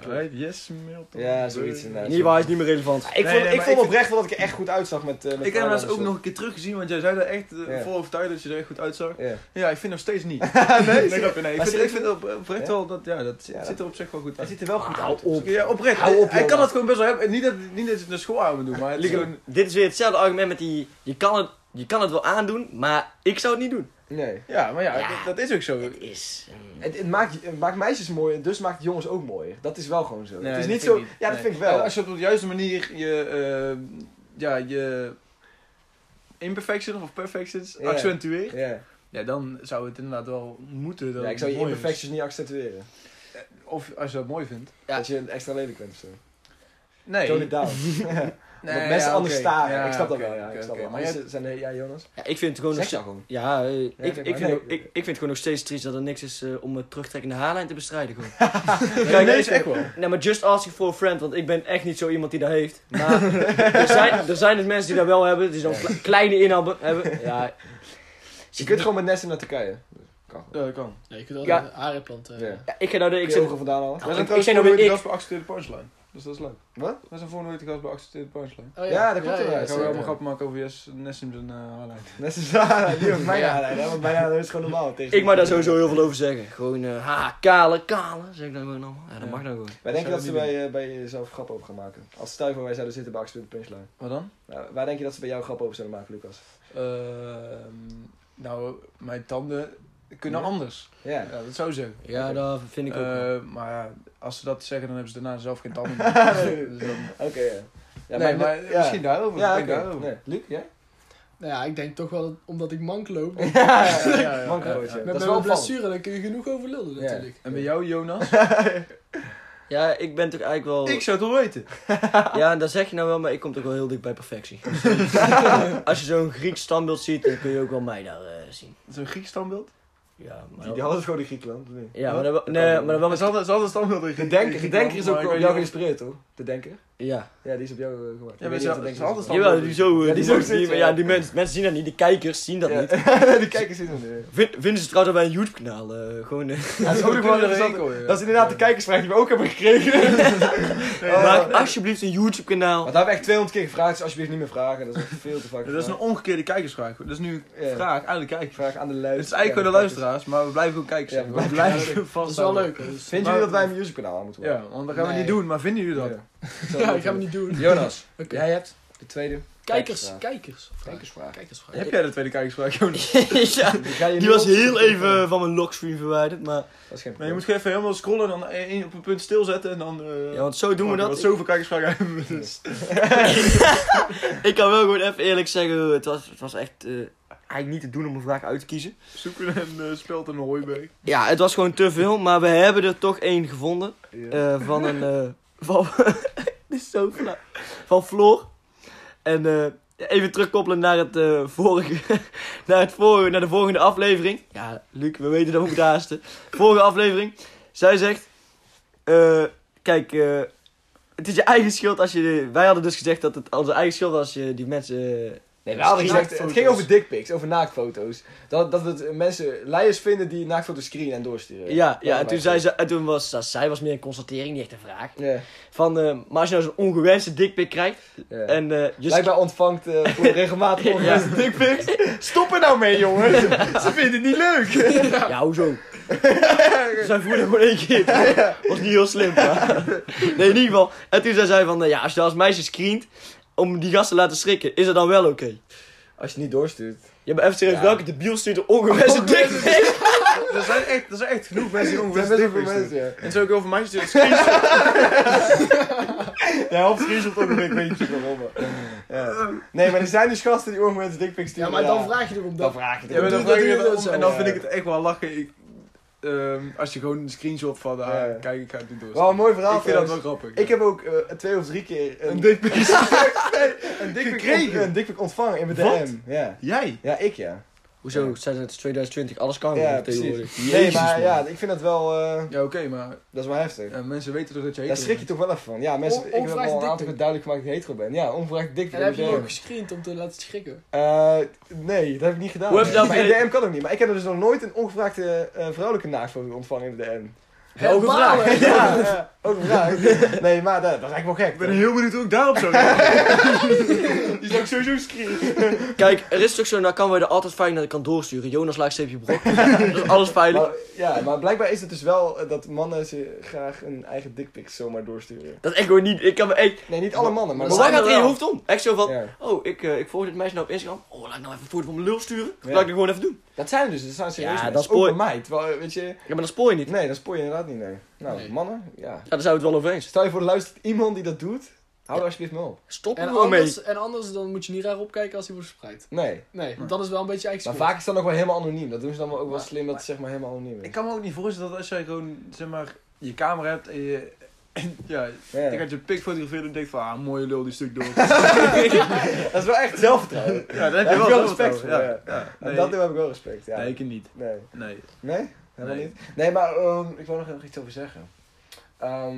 Hij Yes Milton. Ja, zoiets inderdaad. Niet waar, hij is niet meer relevant. Ik vond, ik vond oprecht wel dat ik er echt goed uitzag met, eh Ik heb hem laatst ook nog een keer teruggezien, want jij zei daar echt vol overtuigd dat je er echt goed uitzag. Ja. Ik vind nog steeds niet. nee. Ik vind, oprecht wel dat, ja, dat zit er op zich wel goed Hij uit. ziet er wel goed uit. Ja, oprecht. Hij kan het gewoon best wel hebben. Niet dat, niet dat je het naar school aan moet doen, maar dit is weer hetzelfde argument met die... Je kan, het, je kan het wel aandoen, maar ik zou het niet doen. Nee. Ja, maar ja, Ja. Dat, dat is ook zo. Het is... mm. Het, het, maakt, het maakt meisjes mooier, dus maakt jongens ook mooier. Dat is wel gewoon zo. Nee, het is dat niet vind zo... ik niet. Ja, dat Nee. vind ik wel. Als je op de juiste manier je, eh, ja, je imperfections of perfections accentueert, Ja. ja, dan zou het inderdaad wel moeten. Dat ja, ik zou je is. imperfecties niet accentueren. Of als je dat mooi vindt. Ja. Dat je extra lelijk bent of zo. Nee. Tone it down. Nee, dat mensen ja, anders oké. staren. Ja, ik snap oké, dat wel, ja. oké, ik snap wel. Maar jij- zijn de, ja, Jonas? Ja, ik vind het gewoon... Zeg nog gewoon. Ja, eh, ik, ik, vind Nee, ook, ik, ik vind het gewoon nog steeds triest dat er niks is eh, om een terugtrekkende haarlijn te bestrijden. Gewoon. Kijk, nee, is echt wel. Nee, maar just asking for a friend, want ik ben echt niet zo iemand die dat heeft. Maar er, zijn, er zijn dus mensen die dat wel hebben, die zo'n kle- kleine inham hebben. Ja, Je kunt gewoon met Nessen naar Turkije. Kan. Ja, dat kan. Ja, je kunt Ja. altijd een haarplant. eh, Ja. ja, ik ga nou de... Ik Ik ogen vandaan halen. Wij ik- zijn ik trouwens zei voor Dus dat is leuk. Wat? Wij zijn voor nooit te gast bij Accepteerde Punchline. Oh, Ja, dat klopt ja, wel, ja, ja, we zeker. allemaal grappen maken over Yes, Nessim zijn uh, haarlijn. Nessen is ja, die heeft mijn haarlijn. hè, Want mijn haarlijn is gewoon normaal. Tegen ik mag daar sowieso heel veel over zeggen. Gewoon, eh ha, kale, kale, zeg ik dan gewoon allemaal. Ja, dat Ja. mag nou gewoon. Wij denken dat ze niet bij, eh, bij jezelf grap over gaan maken. Als stel voor wij zouden zitten bij Accident Punchline. Wat dan? Nou, waar denk je dat ze bij jou grap over zouden maken, Lucas? Ehm, nou, mijn tanden kunnen Ja? anders. Ja. Ja, dat zou zeggen. Ja, dat vind ik ook wel. Eh, maar ja, als ze dat zeggen, dan hebben ze daarna zelf geen tanden meer. Dus dan- Oké, ja. ja. nee, maar ja. misschien daarover. Ja, denk oké. daarover. Nee. Luc, jij? Nou ja, ik denk toch wel dat omdat ik mank loop. Ja, ja, ja. Ja, ja, Mankelroodje. ja, Met Dat is mijn blessure, dan kun je genoeg over lullen Ja. natuurlijk. En bij jou, Jonas? Ja, ik ben toch eigenlijk wel... ik zou het wel weten. Ja, dat zeg je nou wel, maar ik kom toch wel heel dik bij perfectie. Als je zo'n Grieks standbeeld ziet, dan kun je ook wel mij daar eh, zien. Zo'n Grieks standbeeld? Ja, maar, Die, die hadden ze gewoon in Griekenland. niet? ja, maar dan nee, maar dan wel ze hadden, ze hadden een standbeeld in De denker, de denker is ook weet jou geïnspireerd, toch? De denker? Ja. Ja, die is op jou eh, gemaakt. Ja, maar weet ze- de stand- Jawel, die zo... Ja, die zo ja, ja. die mensen, mensen zien dat niet, de kijkers zien dat Ja. niet. die kijkers zien het niet. Vind- vinden ze trouwens bij een YouTube-kanaal. eh, gewoon... eh, Ja, dat is ook nog wel er interessant. Dat is inderdaad de kijkersvraag die we ook hebben gekregen. Oh. Maak alsjeblieft een YouTube-kanaal. Maar daar hebben we echt 200 keer gevraagd, dus alsjeblieft niet meer vragen. Dat is echt veel te vaak. Dat is een omgekeerde kijkersvraag. Dat is nu Ja. vraag aan de kijkers. vraag aan de Het luisteraars. is eigenlijk gewoon de luisteraars, maar we blijven gewoon kijkers. Ja, we blijven vast Dat is wel leuk. Vinden jullie dat wij een YouTube-kanaal moeten Ja, worden? want dat gaan we niet doen, maar vinden jullie dat? Ja. ja, ik ga hem niet doen. Jonas, jij hebt de tweede Kijkers, kijkersvraag. kijkers. Kijkersvraag. Kijkersvraag. Heb jij de tweede kijkersvraag, Jonas? ja, Die, was heel even van mijn lockscreen verwijderd, maar... Dat is geen Nee, je moet gewoon even helemaal scrollen, dan één op een punt stilzetten en dan... eh Ja, want zo doen we Want dat. zoveel kijkersvragen hebben we dus. ik kan wel gewoon even eerlijk zeggen, het was, het was echt... eh, eigenlijk niet te doen om een vraag uit te kiezen. Zoeken en uh, speld een hooiberg. Ja, het was gewoon te veel, maar we hebben er toch één gevonden. Ja. eh, van een. Van. Dit zo. Van Floor. En eh, even terugkoppelen naar het eh, vorige. naar, het vorige, naar de volgende aflevering. Ja, Luc, we weten dat we moeten haasten. Vorige aflevering. Zij zegt. eh, kijk, het is je eigen schuld als je. Wij hadden dus gezegd dat het onze eigen schuld was als je die mensen. Nee, we hadden gezegd, het ging over dickpics, over naaktfoto's. Dat, dat we het mensen leiders vinden die naaktfoto's screenen en doorsturen. ja, ja, en toen, zei ze, en toen was dat zij was meer een constatering, niet echt een vraag. Ja, Van, eh, maar als je nou zo'n ongewenste dikpik krijgt ja. en eh, je Blijkbaar ontvangt eh voor regelmatig ongewenste dickpics. Stop er nou mee, jongens. Ze vinden het niet leuk. Ja, hoezo? Zij voelde gewoon één keer. Was niet heel slim, maar... Nee, in ieder geval. En toen zei zij van, ja, als je als meisje screent om die gasten te laten schrikken, is dat dan wel oké? Als je het niet doorstuurt. Ja, maar even serieus, Ja. welke debiel stuurt een ongewenste dikpik? Er zijn echt, er zijn echt genoeg mensen die Er dickpics mensen, ja. En zo ook over meisjes die het screenshot. Ja, of screenshot ook een beetje, Ja. Nee, maar er zijn dus gasten die ongewenste Ja, sturen. maar dan vraag je erom. Dan Dat, vraag je Ja, het dan, vraag je doe je het om zo, en dan ja. vind ik het echt wel lachen. Ik, ehm, als je gewoon een screenshot van, ah, Ja. kijk, ik ga het niet door. Wel een mooi verhaal ik vind dat wel grappig. Ik heb ook eh, twee of drie keer een, een dickpic Gekregen? een dickpic ontvangen in mijn? DM. Ja. Jij? ja, ik ja. Hoezo? Zijn het 2020, alles kan Ja, tegenwoordig. Nee, Jezus, maar man. ja, ik vind dat wel, eh, Ja, oké, maar dat is wel heftig. ja, mensen weten toch dat je Daar hetero schrik je toch wel even van. Ja, mensen, ik heb al een aantal keer duidelijk gemaakt dat ik hetero ben. Ja, onverwacht dickpic. en heb je de ook gescreend om te laten schrikken? Eh, nee, dat heb ik niet gedaan. Hoe heb je dat in gedaan? DM kan ook niet. Maar ik heb dus nog nooit een ongevraagde eh, vrouwelijke naaktfoto ontvangen in de DM. Ook een vraag. Ja, ja, ook een vraag. Nee, maar dat, dat is eigenlijk wel gek. Ik ben heel benieuwd hoe ik daarop zou reageren. Die zou ik sowieso screen. Kijk, er is toch zo, nou kan wij er altijd fijn naar kan doorsturen. Jonas laagsteepje brok. Dat is alles veilig. Maar, ja, maar blijkbaar is het dus wel eh, dat mannen ze graag een eigen dickpics zomaar doorsturen. Dat is echt gewoon niet, ik kan me echt... Nee, niet alle mannen, maar Maar waar gaat er in je hoofd om? Echt zo van, Ja. oh, ik, eh, ik volg dit meisje nou op Instagram. Oh, laat ik nou even foto van mijn lul sturen. Ja. Laat ik het gewoon even doen. Dat zijn dus, dat zijn serieus Ja, dat is Ook mooi. bij mij. Terwijl, weet je, Ja, maar dat spoor je niet. nee, dat spoor je inderdaad niet, nee. Nou, Nee. mannen, ja. Ja, daar zijn we het wel over eens. Stel je voor, er luistert iemand die dat doet, hou er alsjeblieft mee op. Stop er En gewoon mee. anders, en anders dan moet je niet raar opkijken als hij wordt verspreid. Nee. Nee, want dat is wel een beetje eigen Maar schuld. vaak is dat nog wel helemaal anoniem. Dat doen ze dan wel ook wel Maar- slim dat het zeg maar helemaal anoniem is. Ik kan me ook niet voorstellen dat als jij gewoon, zeg maar, je camera hebt en je... En, ja, Ja. je gaat je pik fotograferen en denkt van, ah, mooie lul, die stuk door. Dat is wel echt zelfvertrouwen. ja, daar heb je wel ik wel respect voor, Ja, ja. ja. En Nee, dat heb ik wel respect, ja. nee, ik niet. Nee. Nee. Nee? Helemaal Nee. niet? Nee, maar ehm, ik wou nog even iets over zeggen. Ehm,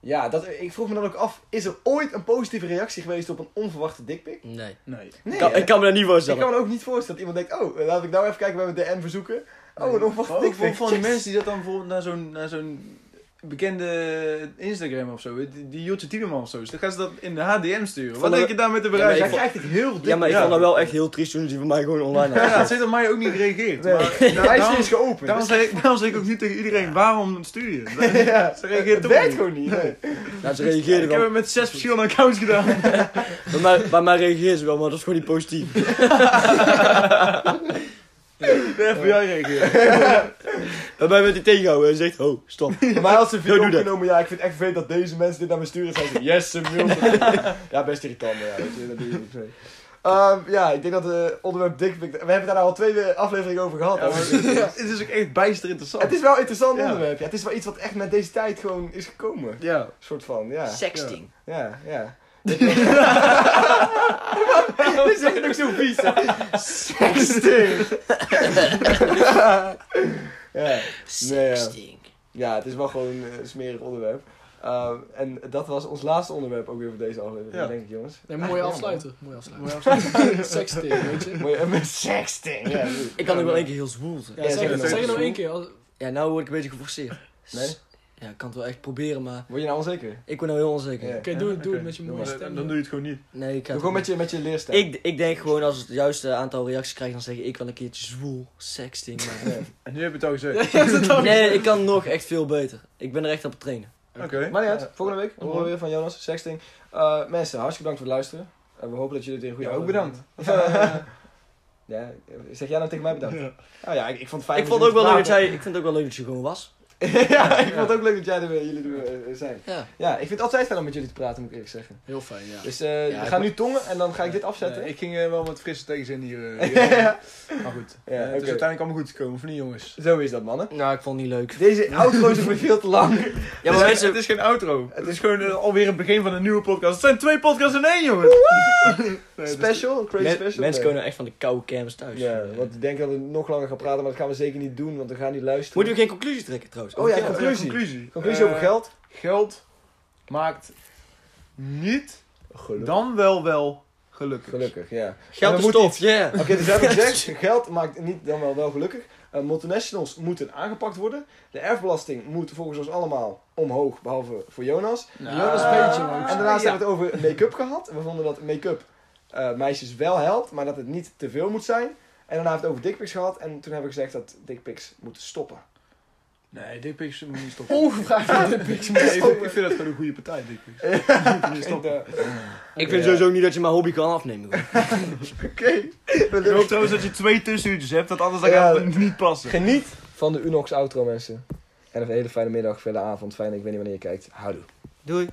ja, dat, ik vroeg me dan ook af, is er ooit een positieve reactie geweest op een onverwachte dikpik? Nee. Nee. Nee, Kan- ik kan me dat niet Ik voorstellen. kan me ook niet voorstellen dat iemand denkt, oh, laat ik nou even kijken bij mijn DM verzoeken. Oh, een onverwachte ook dikpik. van die Yes. mensen die dat dan bijvoorbeeld naar zo'n, naar zo'n bekende Instagram of zo, die, die Jotje Tiedeman of zo, is, dan gaan ze dat in de HDM sturen. Wat denk de- je daar met de Ja, maar bereik? ik krijgt het heel dik. Ja, maar ik Ja. vond dat wel echt heel triest toen ze die van mij gewoon online Ja, hadden. het zit op mij ook niet gereageerd. Nee. Maar De lijst is geopend. daarom, zeg ik, daarom zeg ik ook niet tegen iedereen, waarom stuur je? ja, Ze reageert toch niet. gewoon niet. Nee. Ja, ze reageerden Ik heb het met zes verschillende accounts gedaan. Bij mij, bij mij reageerden ze wel, maar dat is gewoon niet positief. De FBI reageert. Bij mij werd hij tegengehouden en zegt, oh, stop. Bij mij had ze een video opgenomen, ja, ik vind het echt vervelend dat deze mensen dit naar me sturen. Zijn ze, yes, ze wil Ja, best irritant, maar ja, weet je, dat doe je niet mee. Ehm, ja, ik denk dat het onderwerp dikpik... We hebben daar nou al twee afleveringen over gehad. Ja, maar het is ook echt bijster interessant. Het is wel een interessant Ja. onderwerp. Ja, het is wel iets wat echt met deze tijd gewoon is gekomen. Ja. soort van, ja. Sexting. Ja, ja. Dit is echt ook zo vies? Sexting. Ja. Nee, ja. Sexting. ja, het is wel gewoon eh, een smerig onderwerp. Ehm, en dat was ons laatste onderwerp ook weer voor deze aflevering, Ja. denk ik, jongens. Nee, mooi afsluiten. Mooi afsluiten. Sexting, weet je. Mooi, eh, met sexting. Ja. Ik kan ook wel één keer heel zwoel zijn. Ja, Ja, zeg, zeg nog één keer. als- Ja, nou word ik een beetje geforceerd. Nee? Ja, ik kan het wel echt proberen, maar Word je nou onzeker? ik ben nou heel onzeker. Ja. Oké, doe, het- doe het met je mooie stem. Dan, dan doe je het gewoon niet. Nee, ik ga Doe het gewoon met je, met je leerstem. ik, ik denk gewoon als het juiste aantal reacties krijg, dan zeg ik ik wel een keertje zwoel, sexting. Maar... Ja. En nu heb je het al gezegd. Ja. Nee, ik kan nog echt veel beter. Ik ben er echt op het trainen. Oké. Maar niet uit, volgende week horen we weer van Jonas, sexting. Eh, mensen, hartstikke bedankt voor het luisteren. En we hopen dat jullie het weer een Ja, ook bedankt. Ja, zeg jij nou tegen mij bedankt? Ja. Nou ja, ik, ik vond het fijn Ik vond, ook wel leuk dat hij, ik vind het ook wel leuk dat je gewoon was. ja, ik vond het ook leuk dat jij er weer, jullie er weer, eh, zijn. Ja, Ja, ik vind het altijd fijn om met jullie te praten, moet ik eerlijk zeggen. heel fijn, ja. Dus eh Ja, we ik gaan nu tongen en dan ga ik dit afzetten. Ik ging eh, wel met frisse tegenzin hier. eh, hier. ja, Maar goed, Ja, Eh, het is uiteindelijk allemaal goed gekomen, of niet jongens? zo is dat, mannen. Nou, ik vond het niet leuk. Deze outro is weer veel te lang. Ja, het, maar is, mensen... het is geen outro. Het is gewoon eh, alweer het begin van een nieuwe podcast. Het zijn twee podcasts in één, jongens. Nee, het is- Special, een crazy Men- special. mensen Nee. komen echt van de koude kermis thuis. Ja, want ik denk dat we nog langer gaan praten, maar dat gaan we zeker niet doen, want we gaan niet luisteren. Moeten we geen conclusie trekken trouwens? Oh ja, Over conclusie. conclusie. Conclusie Eh, over geld? Geld maakt niet, Gelukkig. dan wel wel gelukkig. Gelukkig, ja. Geld is ja. Oké, dus we hebben gezegd, geld maakt niet dan wel wel gelukkig. Eh, multinationals moeten aangepakt worden. De erfbelasting moet volgens ons allemaal omhoog, behalve voor Jonas. Nou, Jonas een beetje, En daarnaast hebben we het over make-up gehad. We vonden dat make-up eh, meisjes wel helpt, maar dat het niet te veel moet zijn. En daarna hebben we het over dickpics gehad. En toen hebben we gezegd dat dickpics moeten stoppen. Nee, dickpics moet niet stoppen. Ongevraagd van dit pics Nee, ik, vind- ik vind dat gewoon een goede partij, dickpics. Moet niet stoppen. En, Ik vind sowieso niet dat je mijn hobby kan afnemen. Oké. Ik hoop trouwens dat je twee tussenuurtjes hebt, want anders dan Ja. gaat het niet passen. Geniet van de Unox outro mensen. En een hele fijne middag, fijne avond. Fijn, ik weet niet wanneer je kijkt. Houdoe. Doei.